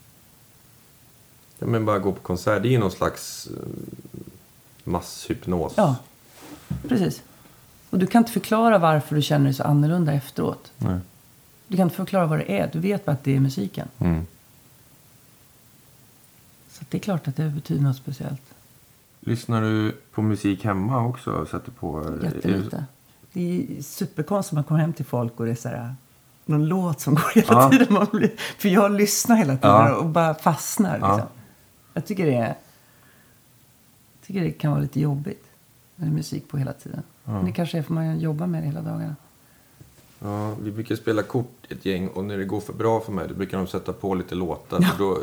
Ja, men bara gå på konsert, det är ju någon slags eh, masshypnos. Ja, precis. Och du kan inte förklara varför du känner dig så annorlunda efteråt. Nej. Du kan inte förklara vad det är. Du vet bara att det är musiken. Mm. Så att det är klart att det betyder något speciellt. Lyssnar du på musik hemma också? och Sätter på... det- Jättelite. Det är superkonstigt när man kommer hem till folk och det är så här, någon låt som går hela Ja. tiden. Man blir, för jag lyssnar hela tiden Ja. och bara fastnar. Ja. Liksom. Jag tycker det, är, jag tycker det kan vara lite jobbigt med musik på hela tiden. Men det kanske är för man jobbar med det hela dagarna. Ja, vi brukar spela kort ett gäng och när det går för bra för mig då brukar de sätta på lite låtar. För då,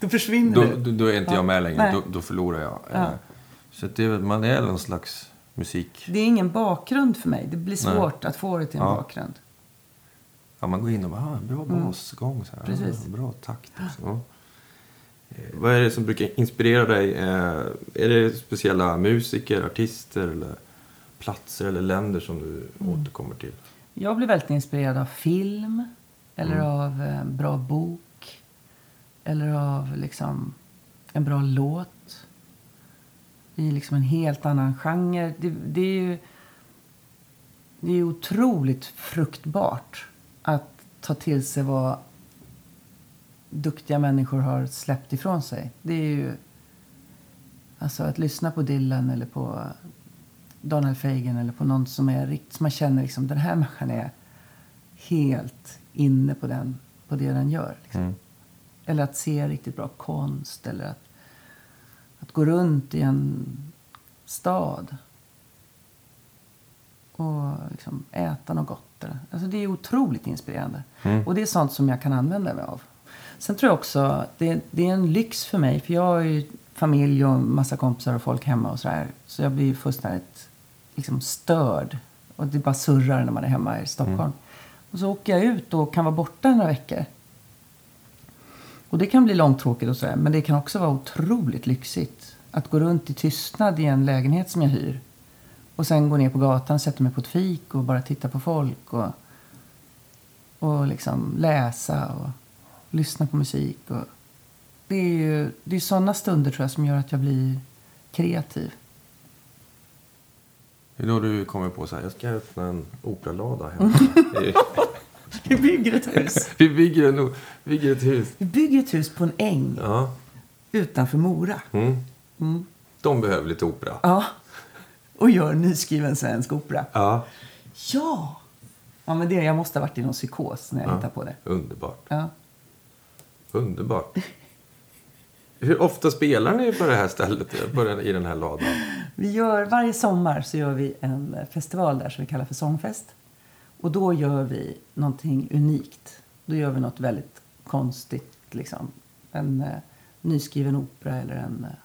Då försvinner då, du. då, då är inte Ja. jag med längre. Nej. Då, då förlorar jag. Ja. Eh, Så det, man är någon slags musik. Det är ingen bakgrund för mig. Det blir Nej. svårt att få det till en Ja. bakgrund. Ja, man går in och bara, ah, bra basgång. Så här. Mm. Precis. Ja, bra takt. Också. Eh, Vad är det som brukar inspirera dig? Eh, Är det speciella musiker, artister eller platser eller länder som du Mm. återkommer till? Jag blir väldigt inspirerad av film. Eller Mm. av bra bok. Eller av liksom en bra låt. I liksom en helt annan genre. Det, det är ju det är otroligt fruktbart att ta till sig vad duktiga människor har släppt ifrån sig. Det är ju... Alltså att lyssna på Dylan eller på Donald Fagen eller på någon som är som man känner liksom den här människan är helt inne på, den, på det den gör. Liksom. Mm. Eller att se riktigt bra konst eller att, att gå runt i en stad och liksom äta något gott. Alltså det är otroligt inspirerande. Mm. Och det är sånt som jag kan använda mig av. Sen tror jag också det, det är en lyx för mig. För jag har ju familj och massa kompisar och folk hemma och sådär. Så jag blir fullständigt liksom störd. Och det bara surrar när man är hemma i Stockholm. Och så åker jag ut och kan vara borta några veckor. Och det kan bli långtråkigt och sådär. Men det kan också vara otroligt lyxigt. Att gå runt i tystnad i en lägenhet som jag hyr. Och sen gå ner på gatan, sätta mig på ett fik och bara titta på folk. Och, och liksom läsa och lyssna på musik. Och det är ju det är sådana stunder tror jag som gör att jag blir kreativ. Det är då du kommer på så här, jag ska öppna en operalada hemma. Vi bygger ett hus. Vi bygger, en, bygger ett hus. Vi bygger ett hus på en äng Ja. utanför Mora. Mm. De behöver lite opera. Ja. Och gör nyskriven svensk opera. Ja. Ja! Ja, men det, jag måste ha varit i någon psykos när jag hittade på det. Underbart. Ja. Underbart. Hur ofta spelar ni på det här stället, på den, i den här ladan? Vi gör, varje sommar så gör vi en festival där som vi kallar för Sångfest. Och då gör vi någonting unikt. Då gör vi något väldigt konstigt. Liksom. En eh, nyskriven opera eller en... Eh,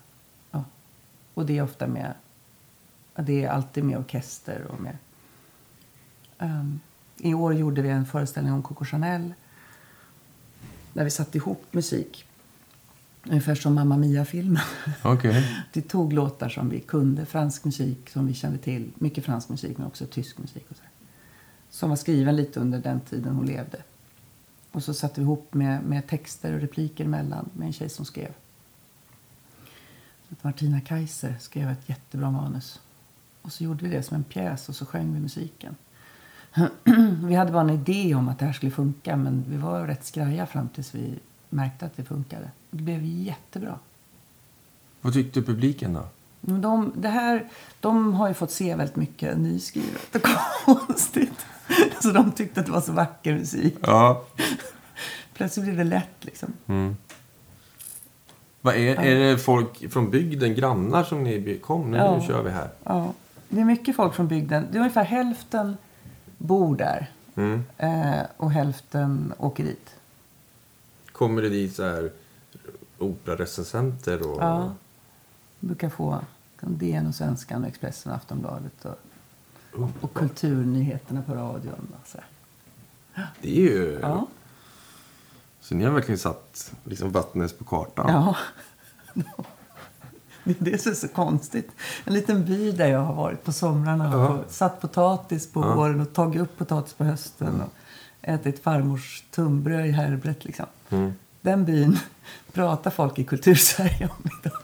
ja. Och det är ofta med... Det är alltid med orkester och med... Ehm, I år gjorde vi en föreställning om Coco Chanel. Där vi satte ihop musik. Ungefär som Mamma Mia-filmen. Okej. Vi tog låtar som vi kunde, fransk musik som vi kände till. Mycket fransk musik men också tysk musik. Och så. Som var skriven lite under den tiden hon levde. Och så satte vi ihop med, med texter och repliker emellan med en tjej som skrev. Martina Kaiser skrev ett jättebra manus. Och så gjorde vi det som en pjäs och så sjöng vi musiken. vi hade bara en idé om att det här skulle funka men vi var rätt skraja fram tills vi märkte att det funkade. Det blev jättebra. Vad tyckte publiken då? De, det här, de har ju fått se väldigt mycket nyskrivet och konstigt. Så de tyckte att det var så vacker musik. Ja. Plötsligt blev det lätt liksom. Vad är, är det folk från bygden, grannar som ni kom? Nu, Ja. nu kör vi här. Ja. Det är mycket folk från bygden. Det är ungefär hälften bor där. Mm. Eh, och hälften åker dit. Kommer det dit så här operarecensenter och... Ja. Brukar få DN och Svenskan och Expressen och Aftonbladet. Och, och kulturnyheterna på radion. Och så. här. Det är ju... Ja. Så ni har verkligen satt liksom Vattnes på kartan? Ja. Det är så konstigt. En liten by där jag har varit på somrarna och Ja. satt potatis på Ja. våren och tagit upp potatis på hösten och ätit farmors tunnbröd i härbret. Liksom. Mm. Den byn pratar folk i kultursverige om idag.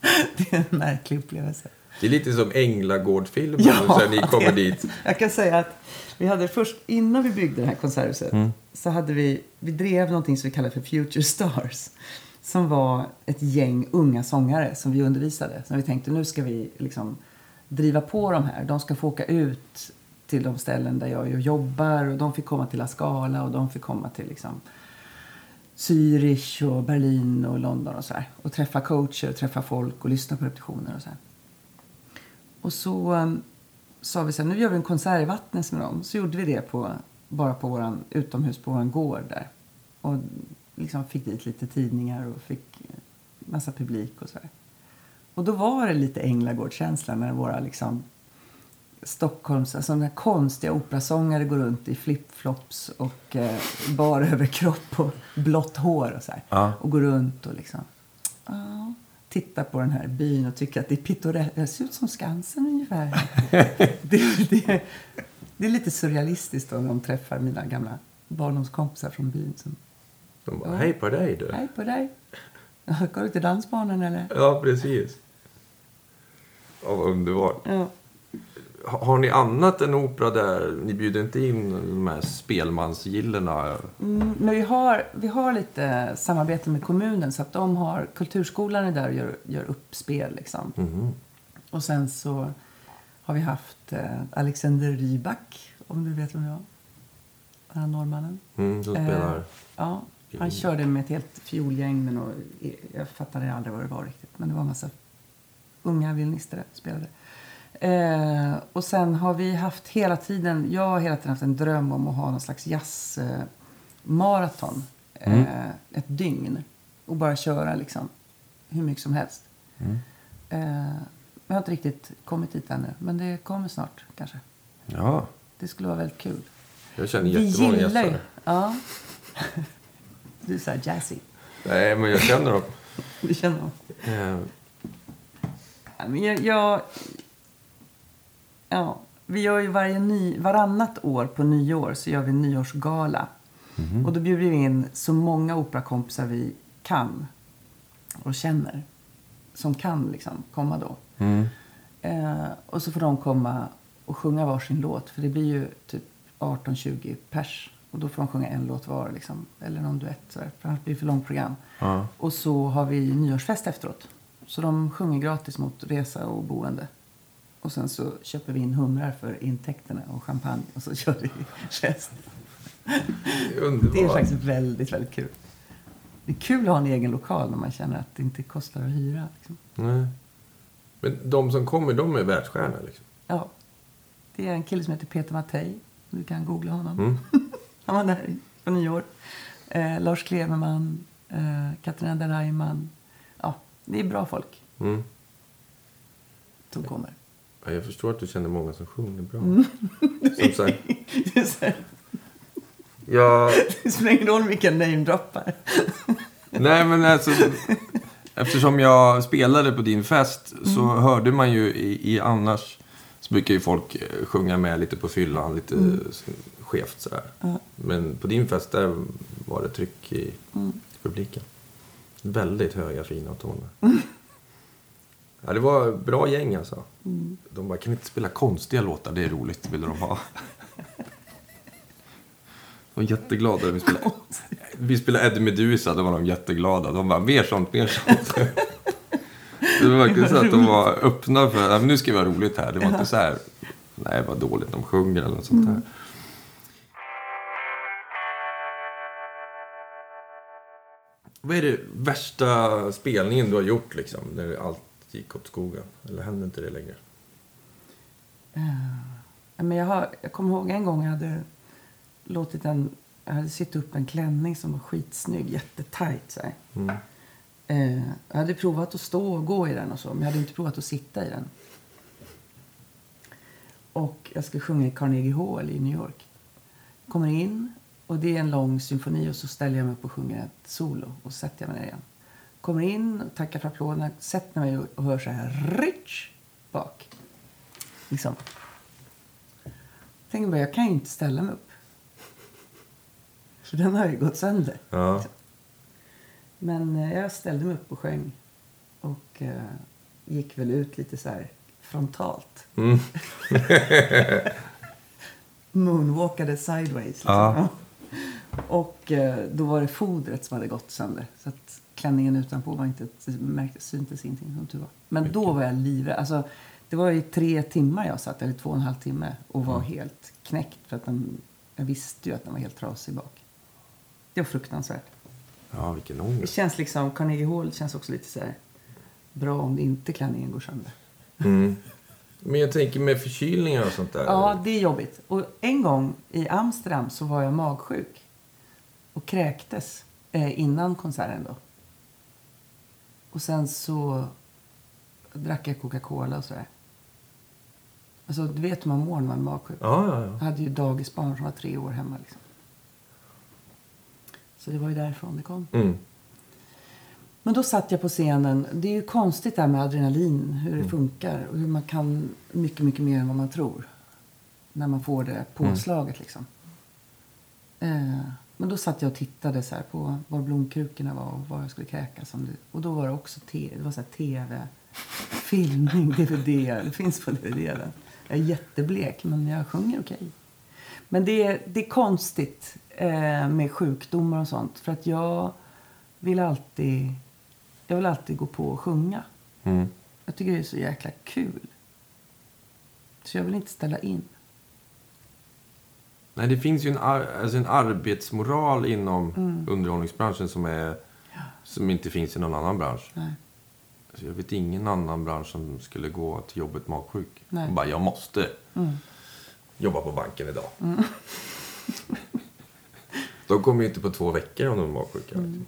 Det är en märklig upplevelse. Det är lite som Änglagård-filmen. så här, ni kommer det- dit. Jag kan säga att vi hade först, innan vi byggde det här konserthuset, Mm. så hade vi, vi drev någonting som vi kallar för Future Stars. Som var ett gäng unga sångare som vi undervisade. Så vi tänkte nu ska vi liksom driva på de här. De ska få åka ut till de ställen där jag jobbar och de fick komma till La Scala och de fick komma till liksom Zürich och Berlin och London och så här. Och träffa coacher och träffa folk och lyssna på repetitioner och så här. Och så um, sa vi så här, nu gör vi en konsert i Vattnes med dem. Så gjorde vi det på, bara på våran, utomhus på våran gård där. Och liksom fick dit lite tidningar och fick eh, massa publik och så här. Och då var det lite Änglagård-känsla när våra liksom Stockholms, alltså de här konstiga operasångare går runt i flipflops och eh, bar överkropp och blått hår och så här. Ja. Och går runt och liksom ja, tittar på den här byn och tycker att det är pittoreskt. Det ser ut som Skansen ungefär. det, det, det är lite surrealistiskt när de träffar mina gamla barndomskompisar från byn. Som, De bara, Ja. hej på dig du. Hej på dig! Ska du till dansbanan eller? Ja, precis. Ja, vad underbart. Ja. Ha- Har ni annat än opera där? Ni bjuder inte in de här spelmansgillena? Mm, men vi har, vi har lite samarbete med kommunen så att de har Kulturskolan är där och gör, gör uppspel liksom. Mhm. Och sen så har vi haft eh, Alexander Rybak, om du vet vem det var. Den här norrmannen. Mm, som Eh, spelar. Ja, han körde med ett helt fiolgäng med något, jag fattade aldrig vad det var riktigt. Men det var en massa unga violinister där spelade. Eh, och sen har vi haft hela tiden, jag har hela tiden haft en dröm om att ha någon slags jazzmaraton. Eh, maraton, eh, ett dygn. Och bara köra liksom hur mycket som helst. Eh, jag har inte riktigt kommit dit ännu, men det kommer snart kanske. Ja, Det skulle vara väldigt kul. jag känner jättemånga gillar ju... gäster. Ja. Du är så här jazzy. Nej, men jag känner dem. Du känner dem. Eh, Ja, men jag, jag, ja, vi gör ju varje ny, varannat år på nyår så gör vi en nyårsgala. Och då bjuder vi in så många operakompisar vi kan och känner. Som kan liksom komma då. mm. Eh, och så får de komma och sjunga varsin låt. För det blir ju typ 18-20 pers Och då får de sjunga en låt var. Liksom. Eller någon duett. Så för annars blir det för långt program. Ja. Och så har vi nyårsfest efteråt. Så de sjunger gratis mot resa och boende. Och sen så köper vi in humrar för intäkterna och champagne. Och så kör vi fest. Underbart. Det är faktiskt väldigt, väldigt kul. Det är kul att ha en egen lokal när man känner att det inte kostar att hyra. Liksom. Nej. Men de som kommer, de är världsstjärnor liksom. Ja. Det är en kille som heter Peter Mattei. Du kan googla honom. Mm. Han var där på nyår. Eh, Lars Kleveman, eh, Katarina Deraiman. Ja, det är bra folk Mm. som kommer. Ja, jag förstår att du känner många som sjunger bra. Mm. Som sagt, Det är så här, jag... det spelar ingen roll vilka namedroppar. Nej, men alltså... Eftersom jag spelade på din fest så Mm. hörde man ju i, i annars så brukar ju folk eh, sjunga med lite på fyllan, lite Mm. skevt sådär. Men på din fest där var det tryck i Mm. publiken. Väldigt höga fina toner. Ja, det var bra gäng alltså. Mm. De bara, kan ni inte spela konstiga låtar? Det är roligt, ville de ha. De var jätteglada när vi spelade. Vi spelade Eddie Meduza, då var de jätteglada. De bara, mer sånt, mer sånt. Det var verkligen så att de var öppna för, ja, men nu ska vi ha roligt här. Det var inte så här, nej vad dåligt de sjunger eller något sånt Mm. här. Vad är det värsta spelningen du har gjort liksom? När allt gick åt skogen? Eller händer inte det längre? Ja, Men jag, har, jag kommer ihåg en gång jag hade låtit en... Jag hade sytt upp en klänning som var skitsnygg, jättetajt. Så här. Mm. Eh, jag hade provat att stå och gå i den och så, men jag hade inte provat att sitta i den. Och jag skulle sjunga i Carnegie Hall i New York. Kommer in och det är en lång symfoni och så ställer jag mig upp och sjunger ett solo och sätter jag mig ner igen. Kommer in och tackar för applåderna, sätter mig och hör så här rich bak. Liksom. Tänker bara, jag kan ju inte ställa mig upp. För den har ju gått sönder. Ja. Men eh, jag ställde mig upp och sjöng. Och eh, gick väl ut lite så här frontalt. Mm. Moonwalkade sideways. Liksom. Ja. Och eh, då var det fodret som hade gått sönder. Så att klänningen utanpå var inte, det märktes, syntes ingenting som tur var. Men då var jag livrädd. Alltså, det var i tre timmar jag satt, eller två och en halv timme. Och var helt knäckt. För att den, jag visste ju att den var helt trasig bak. Det var fruktansvärt. ja, vilken Det ångest. känns liksom, Carnegie Hall känns också lite så här bra om det inte klänningen går sönder. Mm. Men jag tänker med förkylningar och sånt där. Ja, det är jobbigt. Och en gång i Amsterdam så var jag magsjuk och kräktes eh, innan konserten då. Och sen så drack jag Coca-Cola och sådär. Alltså, du vet hur man mår när man är magsjuk. Ja, ja, ja. Jag hade ju dagisbarn som var tre år hemma liksom. Så det var ju därifrån det kom. Mm. Men då satt jag på scenen. Det är ju konstigt det här med adrenalin, hur det funkar och hur man kan mycket, mycket mer än vad man tror. När man får det påslaget liksom. Eh, men då satt jag och tittade så här på var blomkrukorna var och var jag skulle det, och då var det också te, det var så tv, filmning, dvd. Det finns på dvd. den. Jag är jätteblek, men jag sjunger okej. Men det är, det är konstigt eh, med sjukdomar och sånt. För att jag vill alltid, jag vill alltid gå på och sjunga. Mm. Jag tycker det är så jäkla kul. Så jag vill inte ställa in. Nej, det finns ju en, ar- alltså en arbetsmoral inom Mm. underhållningsbranschen som, är, som inte finns i någon annan bransch. Nej. Alltså, jag vet ingen annan bransch som skulle gå till jobbet magsjuk. Nej. Och bara, jag måste Mm. jobba på banken idag. de kommer ju inte på två veckor om de är magsjuka. Mm.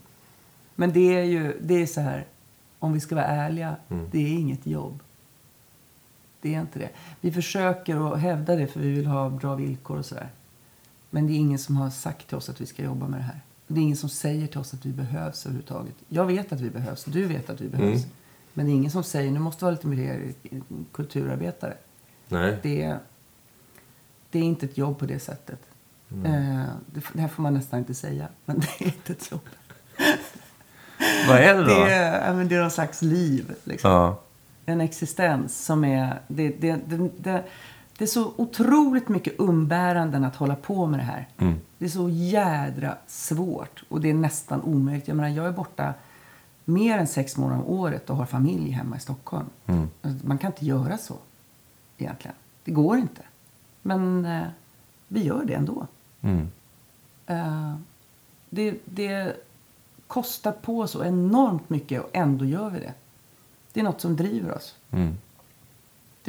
Men det är ju det är så här, om vi ska vara ärliga, Mm. det är inget jobb. Det är inte det. Vi försöker att hävda det för vi vill ha bra villkor och sådär. Men det är ingen som har sagt till oss att vi ska jobba med det här. Det är ingen som säger till oss att vi behövs överhuvudtaget. Jag vet att vi behövs, du vet att vi behövs. Mm. Men det är ingen som säger, nu måste vara lite mer kulturarbetare. Nej. Det är, det är inte ett jobb på det sättet. Eh, det, det här får man nästan inte säga, men det är inte ett jobb. Vad är det då? Det är, men det är någon slags liv. Liksom. Ja. En existens som är... Det, det, det, det, är så otroligt mycket umbäranden att hålla på med det här. Det är så jädra svårt och det är nästan omöjligt. Jag menar, jag är borta mer än sex månader om året och har familj hemma i Stockholm. Alltså, Man kan inte göra så egentligen. Det går inte. Men eh, vi gör det ändå. Mm. Eh, det, det kostar på så enormt mycket och ändå gör vi det. Det är något som driver oss. Mm.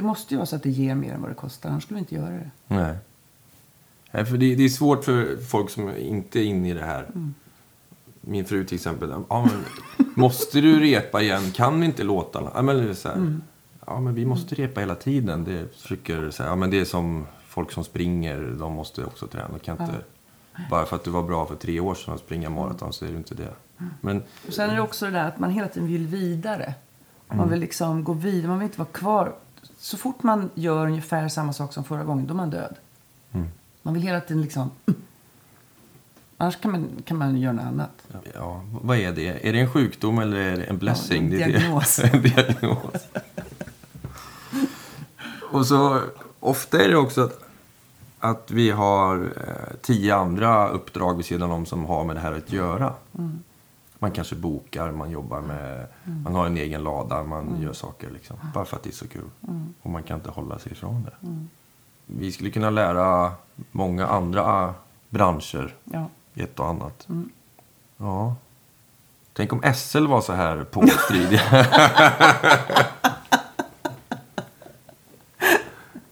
Det måste ju vara så att det ger mer än vad det kostar, annars skulle vi inte göra det. Nej. Nej, för det, det är svårt för folk som inte är inne i det här. Min fru till exempel. Ja, men, måste du repa igen? Kan vi inte låtarna? Ja, men, det är så här, ja, men vi måste repa hela tiden. Det försöker säga, ja, men det är som folk som springer. De måste också träna. De kan inte, Bara för att du var bra för tre år sedan att springa maraton så är du inte det. Men Och sen är det också det där att man hela tiden vill vidare. Man vill liksom gå vidare, man vill inte vara kvar. Så fort man gör ungefär samma sak som förra gången, då är man död. Man vill hela tiden liksom... Annars kan man, kan man göra något annat. ja, vad är det? Är det en sjukdom eller är det en blessing? en Det är det- diagnos. en diagnos. Och så ofta är det också att, att vi har eh, tio andra uppdrag vid sidan om som har med det här att göra. Man kanske bokar, man jobbar med, man har en egen lada, man gör saker liksom. Bara för att det är så kul. Och man kan inte hålla sig ifrån det. Vi skulle kunna lära många andra branscher Ja. ett och annat. Ja. Tänk om SL var så här påstridiga.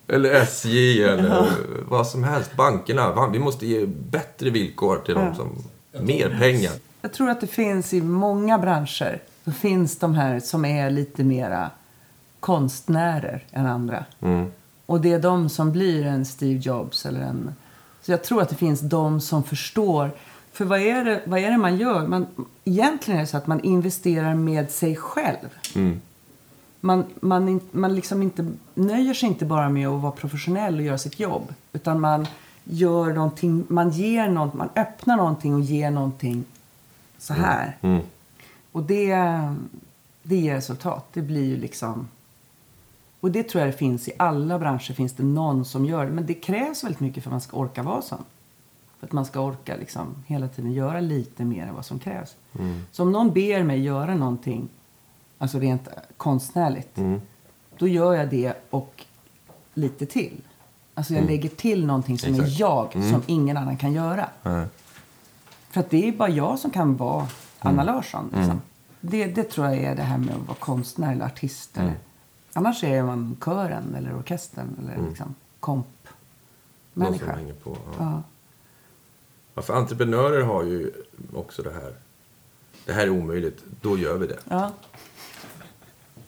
eller SJ eller vad som helst. Bankerna. Vi måste ge bättre villkor till dem som... Mer pengar. Jag tror att det finns i många branscher, så finns de här som är lite mera konstnärer än andra. Och det är de som blir en Steve Jobs eller en... Så jag tror att det finns de som förstår. För vad är det, vad är det man gör? Man, egentligen är det så att man investerar med sig själv. Man, man, in- man liksom inte, nöjer sig inte bara med att vara professionell och göra sitt jobb. Utan man gör någonting, man ger något, man öppnar någonting och ger någonting så här. Och det, det ger resultat. Det blir ju liksom... Och det tror jag det finns i alla branscher. finns det någon som gör det. Men det krävs väldigt mycket för att man ska orka vara sån. För att man ska orka liksom hela tiden göra lite mer än vad som krävs. Så om någon ber mig göra någonting, alltså rent konstnärligt, då gör jag det och lite till. Alltså jag lägger till någonting som Exakt. är jag, som ingen annan kan göra. För att det är bara jag som kan vara Anna Larsson. Liksom. Det, det tror jag är det här med att vara konstnär eller artist. Eller. Annars är man kören eller orkestern eller liksom komp Någon som människa. hänger på. Ja. Ja. Ja, för entreprenörer har ju också det här. Det här är omöjligt, då gör vi det. ja.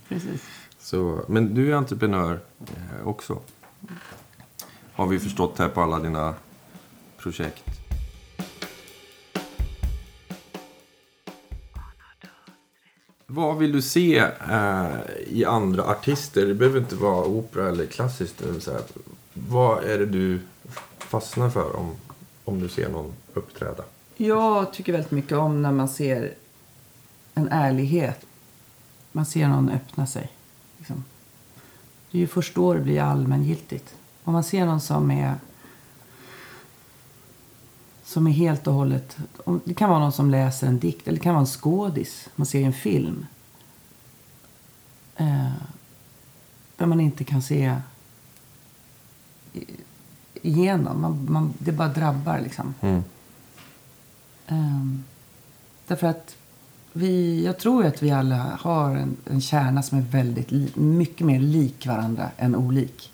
Precis. Så, men du är entreprenör eh, också. Har vi förstått här på alla dina projekt. Vad vill du se eh, i andra artister? Det behöver inte vara opera eller klassiskt. eller Så här. Vad är det du fastnar för om, om du ser någon uppträda? Jag tycker väldigt mycket om när man ser en ärlighet. Man ser någon öppna sig. Liksom. Det är ju först då det blir allmängiltigt. Om man ser någon som är som är helt och hållet... Det kan vara någon som läser en dikt eller det kan vara en skådis. Man ser en film. Eh, där man inte kan se igenom. Man, man, det bara drabbar liksom. Ehm, därför att vi, jag tror att vi alla har en, en kärna som är väldigt li, mycket mer lik varandra än olik.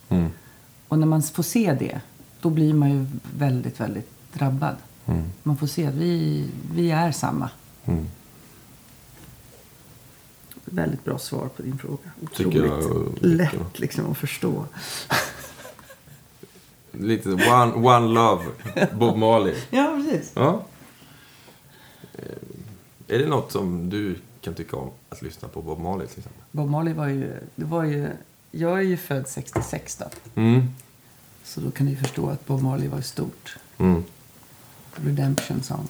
Och när man får se det, då blir man ju väldigt, väldigt drabbad. Man får se att vi, vi är samma. Väldigt bra svar på din fråga. Tycker jag Otroligt mycket. lätt liksom att förstå. Lite one, one love, Bob Marley. Ja, precis. Ja. Eh, Är det något som du kan tycka om att lyssna på Bob Marley till exempel? Bob Marley var ju, det var ju... Jag är ju född 66 då. Mm. Så då kan du ju förstå att Bob Marley var stort. Mm. Redemption Song.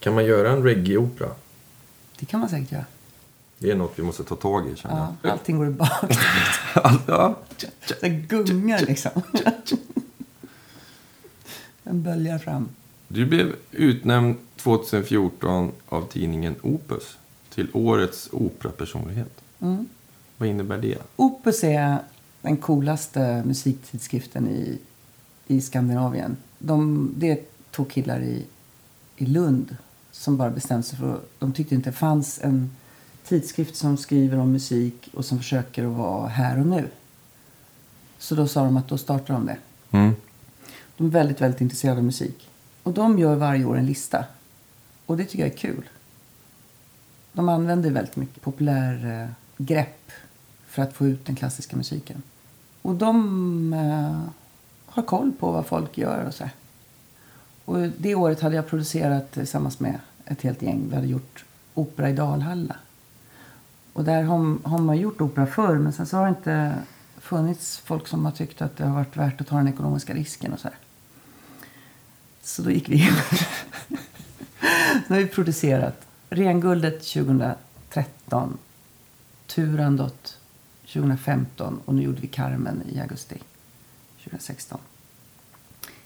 Kan man göra en reggae-opera? Det kan man säkert göra. Det är något vi måste ta tag i känner Ja, jag. allting går i bak. ja. Det gungar liksom. Den böljar fram. Du blev utnämnd 2014 av tidningen Opus till årets operapersonlighet. Mm. Vad innebär det? Opus är den coolaste musiktidskriften i, i Skandinavien. De, det är två killar i, i Lund som bara bestämde sig för att de tyckte inte det fanns en tidskrift som skriver om musik och som försöker att vara här och nu. Så då sa de att då startar de det. Mm. De är väldigt, väldigt intresserade av musik. Och de gör varje år en lista. Och det tycker jag är kul. De använder väldigt mycket populär eh, grepp för att få ut den klassiska musiken. Och de eh, har koll på vad folk gör och så. här. Och det året hade jag producerat tillsammans med ett helt gäng. Vi hade gjort opera i Dalhalla. Och där har, har man gjort opera förr men sen så har det inte funnits folk som har tyckt att det har varit värt att ta den ekonomiska risken och så här. Så då gick vi in. nu har vi producerat Renguldet 2013, Turandot 2015 och nu gjorde vi Carmen i augusti 2016.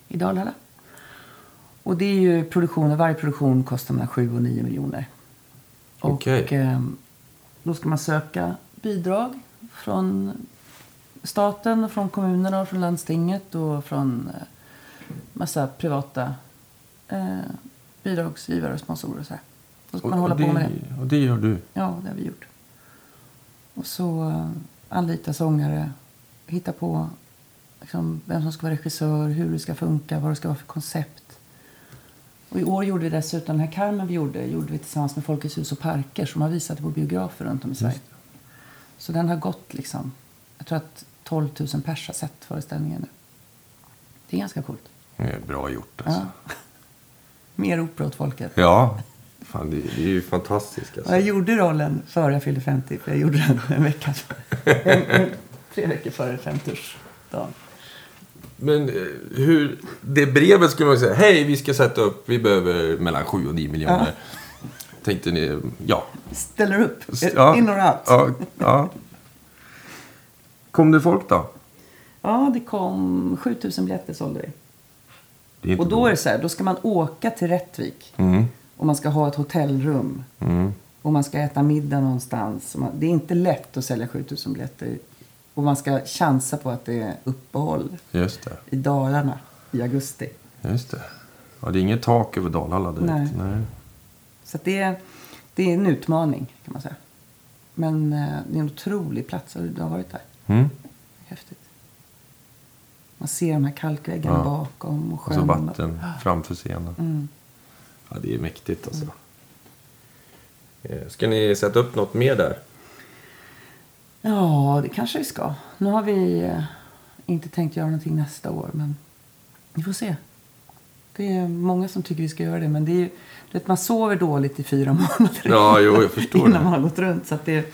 I Dalhalla. Och det är ju produktioner, varje produktion kostar mellan 7 och 9 miljoner. Och Okej. eh, då ska man söka bidrag från staten, och från kommunerna, och från landstinget och från eh, massa privata eh, bidragsgivare och sponsorer. Och så här. Då ska man hålla det, på med det. Och det gör du. Ja, det har vi gjort. Och så uh, anlita sångare, hitta på liksom, vem som ska vara regissör, hur det ska funka, vad det ska vara för koncept. Och i år gjorde vi dessutom, den här Carmen vi gjorde, gjorde vi tillsammans med Folkets hus och parker som har visat på biografer runt om i Sverige. Så den har gått liksom, jag tror att 12 000 pers har sett föreställningen nu. Det är ganska coolt. Det är bra gjort alltså. Ja. Mer opera åt folket. Ja. Fan, det, är ju fantastiskt alltså. jag gjorde rollen före jag fyllde 50, för jag gjorde den en vecka. en, tre veckor före 50-årsdagen. Men eh, hur, det brevet skulle man säga, hej vi ska sätta upp, vi behöver mellan 7 och 9 miljoner. Tänkte ni, ja. Ställer upp, ja. in or out. Ja, ja. Kom det folk då? Ja, det kom 7000 biljetter sålde vi. Och då är det så här, då ska man åka till Rättvik. Mm, Och man ska ha ett hotellrum. mm. Och man ska äta middag någonstans. Och Det är inte lätt att sälja 7000 biljetter. Och man ska chansa på att det är uppehåll Just det, i Dalarna i augusti. just det. Ja, det är inget tak över Dalhalla direkt. Nej. Nej. Så det, är, det är en utmaning kan man säga. Men eh, det är en otrolig plats. Har du har varit där? Mm. Häftigt. Man ser de här kalkväggarna Ja. bakom och Och så sjön. vatten framför scenen. Mm. Ja, det är mäktigt alltså. Eh, Ska ni sätta upp något mer där? Ja, det kanske vi ska. Nu har vi eh, inte tänkt göra någonting nästa år, men vi får se. Det är många som tycker vi ska göra det, men det är ju, du vet, man sover dåligt i fyra månader Ja, jo, jag förstår innan det. man har gått runt. Så det,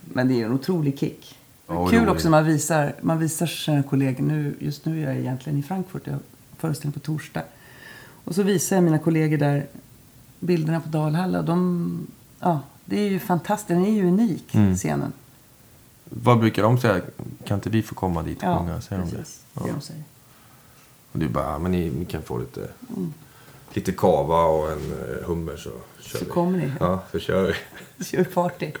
men det är en otrolig kick. Ja, Kul roligt. också när man visar, man visar sina kollegor. Nu, just nu är jag egentligen i Frankfurt. Jag har föreställning på torsdag. Och så visar jag mina kollegor där bilderna på Dalhalla. De, ja, det är ju fantastiskt. Den är ju unik, Mm. scenen. Vad brukar de säga? Kan inte vi få komma dit och sjunga? Säger de det? precis. Ja. Det de säger. Och du bara, "Ja, men ni, ni kan få lite, Mm. lite kava och en eh, hummer så kör Så vi. kommer ni. Ja, så kör vi. Kör party.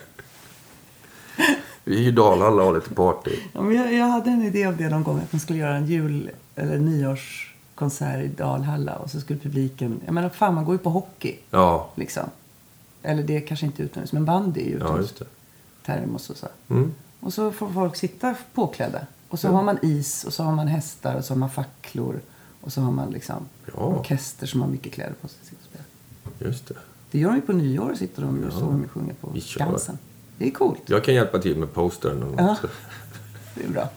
Vi är i Dalhalla och har lite party. Ja, men jag, jag hade en idé om det någon gång. Att man skulle göra en jul eller nyårskonsert i Dalhalla. Och så skulle publiken... Jag menar, fan man går ju på hockey. Ja, Liksom. Eller det är kanske inte utomhus, men bandy är ju ja utomhus. just det. Termos och så. Mm. Och så får folk sitta påklädda. Och så Ja. har man is och så har man hästar och så har man facklor. Och så har man liksom Ja. orkester som har mycket kläder på sig. Och. Just det. Det gör de ju på nyår. Sitter de och Ja. så de sjunger på. Skansen. Det är coolt. Jag kan hjälpa till med postern och Ja. Det är bra.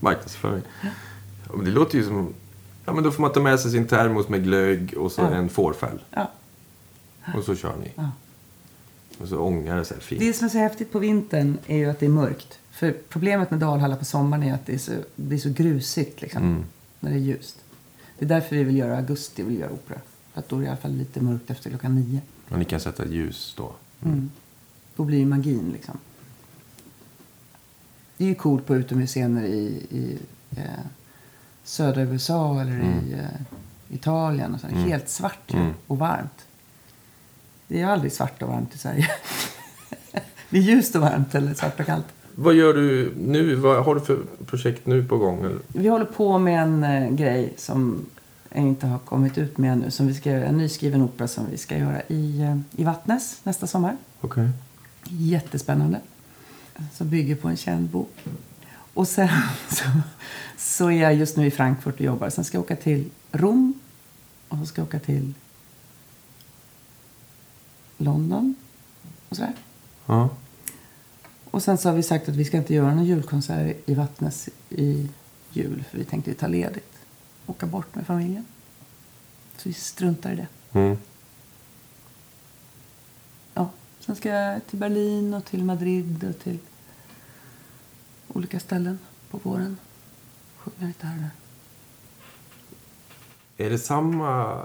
marknadsföring. Ja, det låter ju som... Ja, men då får man ta med sig sin termos med glögg och så Ja. en fårfäll. Ja. Och så kör ni. Och så ångar det så här fint. Det som är så häftigt på vintern är ju att det är mörkt. För problemet med Dalhalla på sommaren är att det är så, det är så grusigt liksom, Mm. när det är ljust. Det är därför vi vill göra augusti, vill göra opera. För att då är det i alla fall lite mörkt efter klockan nio. Och ni kan sätta ljus då. Mm. Då blir ju magin liksom. Det är ju coolt på utomhusscener i, i eh, södra USA eller i eh, Italien. Och så. Helt svart ju, Mm. och varmt. Det är aldrig svart och varmt i Sverige. det är ljust och varmt eller svart och kallt. Vad gör du nu? Vad har du för projekt nu på gång? Eller? Vi håller på med en eh, grej som inte har kommit ut med ännu. Som vi ska en nyskriven opera som vi ska göra i, eh, i Vattnes nästa sommar. Okej. Jättespännande. Som bygger på en känd bok. Och sen så, så är jag just nu i Frankfurt och jobbar. Sen ska jag åka till Rom. Och så ska jag åka till London. Och sådär. Ja. Och sen så har vi sagt att vi ska inte göra någon julkonsert i Vattnes i jul. För vi tänkte ta ledigt. Åka bort med familjen. Så vi struntar i det. Mm. Ja, sen ska jag till Berlin och till Madrid och till olika ställen på våren. Sjunga lite här och där. Är det samma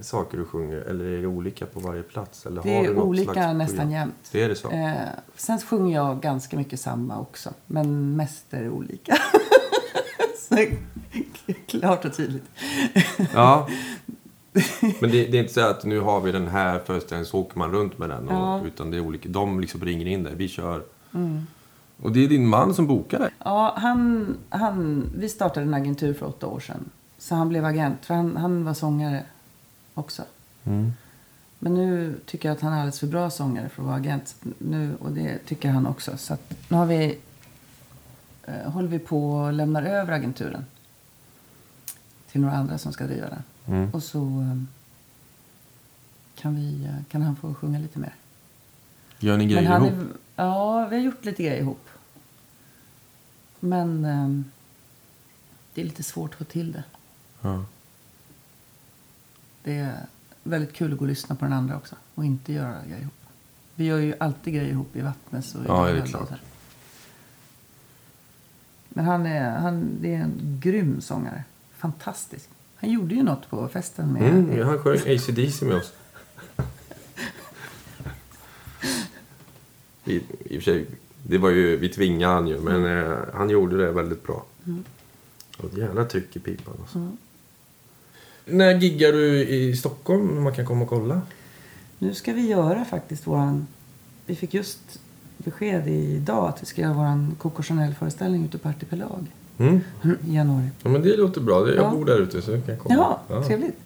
saker du sjunger eller är det olika på varje plats? Eller Det har du är något olika nästan jämt. Det är det så? Eh, sen sjunger jag ganska mycket samma också. Men mest är det olika. klart och tydligt. Ja. Men det, det är inte så att nu har vi den här föreställningen så åker man runt med den. Och, Ja. Utan det är olika. De liksom ringer in dig. Vi kör. Och det är din man som bokar dig. Ja, han, han, vi startade en agentur för åtta år sedan. Så han blev agent. För han, han var sångare också. Men nu tycker jag att han är alldeles för bra sångare för att vara agent. Nu, och det tycker han också. Så att nu har vi, eh, håller vi på och lämnar över agenturen. Till några andra som ska driva den. Mm. Och så eh, kan, vi, eh, kan han få sjunga lite mer. Gör ni grejer ihop? är, ja, vi har gjort lite grejer ihop. Men ehm, det är lite svårt att få till det. Ja. Det är väldigt kul att gå och lyssna på den andra också. Och inte göra grejer ihop. Vi gör ju alltid grejer ihop i Vattnes och i Ja, det är och klart. Men han är, han, det är en grym sångare. Fantastisk. Han gjorde ju något på festen med... Mm, han sjöng AC/DC med oss. I, I och för sig, det var ju, vi tvingade han ju, men eh, han gjorde det väldigt bra. Och ett jävla tryck i pipan. Alltså. När giggar du i Stockholm? Man kan komma och kolla. Nu ska vi göra faktiskt våran... Vi fick just besked idag att vi ska göra våran Coco Chanel-föreställning ute på Artipelag Mm. i januari. Ja, men det låter bra. Jag Ja. bor där ute så jag kan komma. Ja, Ja. trevligt.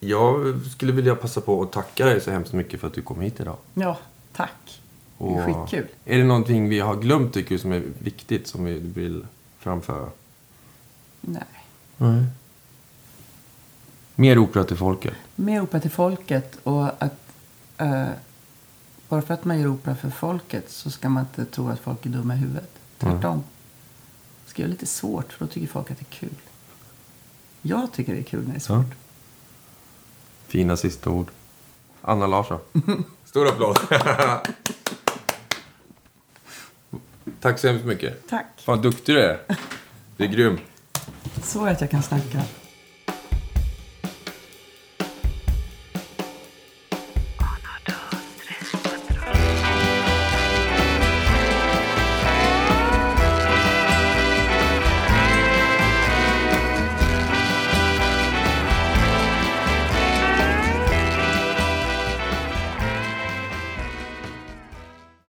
Jag skulle vilja passa på att tacka dig så hemskt mycket för att du kom hit idag. Ja, tack. Det är Och skitkul. Är det någonting vi har glömt tycker du som är viktigt som vi vill framföra? Nej. Nej. Mer opera till folket. Mer opera till folket och att... eh, bara för att man gör opera för folket så ska man inte tro att folk är dumma i huvudet. Tvärtom. ska göra lite svårt för då tycker folk att det är kul. Jag tycker det är kul när det är svårt. Fina sista ord. Anna Larsson. Stor applåd. Tack så hemskt mycket. Tack. Fan duktig du är. Du är grym. Så att jag kan snacka.